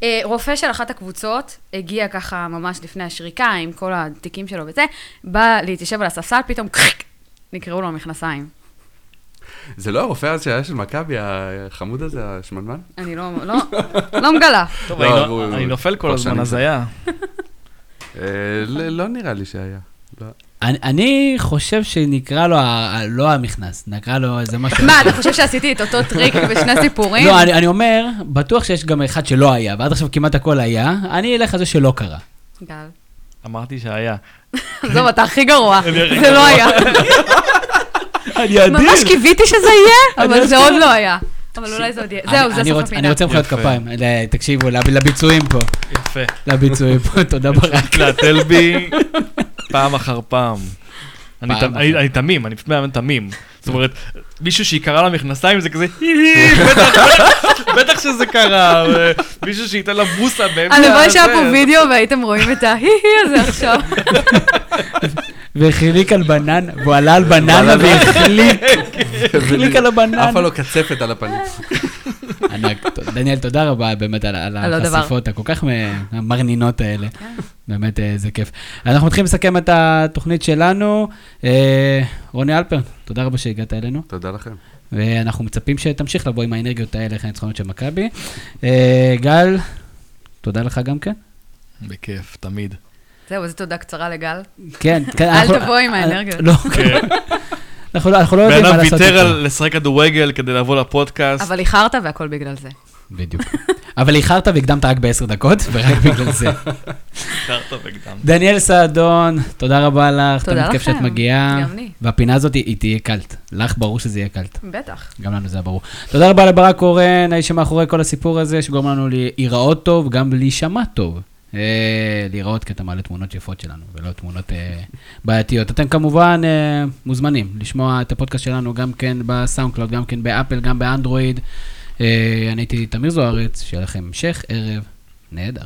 אה, רופא של אחת הקבוצות הגיע ככה ממש לפני השריקה עם כל התיקים שלו וזה, בא להתיישב על הספסל, פתאום *laughs* נקראו לו המכנסיים. זה לא הרופא אז שהיה של מכבי, החמוד הזה, השמנמן? אני לא, לא, לא מגלה. טוב, לא, אני נופל כל הזמן, אז. היה. אה, לא נראה לי שהיה. לא. אני- אני חושב שנקרא לו, לא המכנס, נקרא לו איזה משהו. מה, אתה חושב שעשיתי את אותו טריק בשני סיפורים? לא, אני אני אומר, בטוח שיש גם אחד שלא היה, ועד עכשיו כמעט הכל היה, אני אלך על זה שלא קרה. גל. אמרתי שהיה. עזוב, אתה הכי גרוע. זה. לא היה. אני ממש קיוויתי שזה יהיה, אבל אני זה. עוד לא היה. אבל אולי זה עוד יהיה. זהו, זה סוף הפינה. אני רוצה מחיאות. כפיים, תקשיבו, לב- לביצועים פה, יפה. לביצועים פה, *laughs* תודה ברק. להתל בי פעם אחר פעם. אני תמים, אני פשוט מאמן תמים. זאת אומרת, מישהו שיקרא לה מכנסיים זה כזה, "הי, הי, *laughs* בטח- שזה קרה, מישהו שייתן לה בוסה באמצע הלוואי שהיה פה. וידאו והייתם רואים את ההי-הי הזה עכשיו. *laughs* והחליק על בננה, והוא עלה על בננה והחליק, *laughs* החליק על הבננה. עפה לו קצפת על הפנים. *laughs* ענק. דניאל, תודה רבה באמת על. החשיפות הכל כך מ- המרנינות האלה. באמת, אה, זה כיף. אנחנו מתחילים לסכם את התוכנית שלנו. אה, רוני אלפר, תודה רבה שהגעת אלינו, תודה לכם. ואנחנו מצפים שתמשיך לבוא עם האנרגיות האלה אחרי הניצחונות של מכבי. אה, גל, תודה לך גם כן. בכיף, תמיד. זהו, זו תודה קצרה לגל. כן, כן. אל תבוא עם האנרגיות. לא, כן. אנחנו לא- אנחנו לא יודעים בן מה אדם לעשות ויתר איתו. על לשחק כדורגל כדי לבוא לפודקאסט. אבל איחרת והכל בגלל זה. בדיוק. אבל איחרת והקדמת רק בעשר דקות, ורק בגלל זה. הכרת והקדמת. דניאל סעדון, תודה רבה לך, תודה תמיד כיף לכם. שאת מגיעה. גם לי. והפינה הזאת היא תהיה קלט. לך ברור שזה יהיה קלט. בטח. גם לנו זה היה ברור. תודה רבה לברק קורן, האיש שמאחורי כל הסיפור הזה, שגורם לנו להיראות טוב, גם להישמע טוב. אה, להיראות כי אתה מעלה תמונות יפות שלנו, ולא תמונות אה, בעייתיות. אתם כמובן אה, מוזמנים לשמוע את הפודקאסט שלנו גם כן בסאונד קלאוד, גם כן באפל, גם באנדרואיד. אני הייתי תמיר זוארץ, שיהיה לכם המשך ערב נהדר.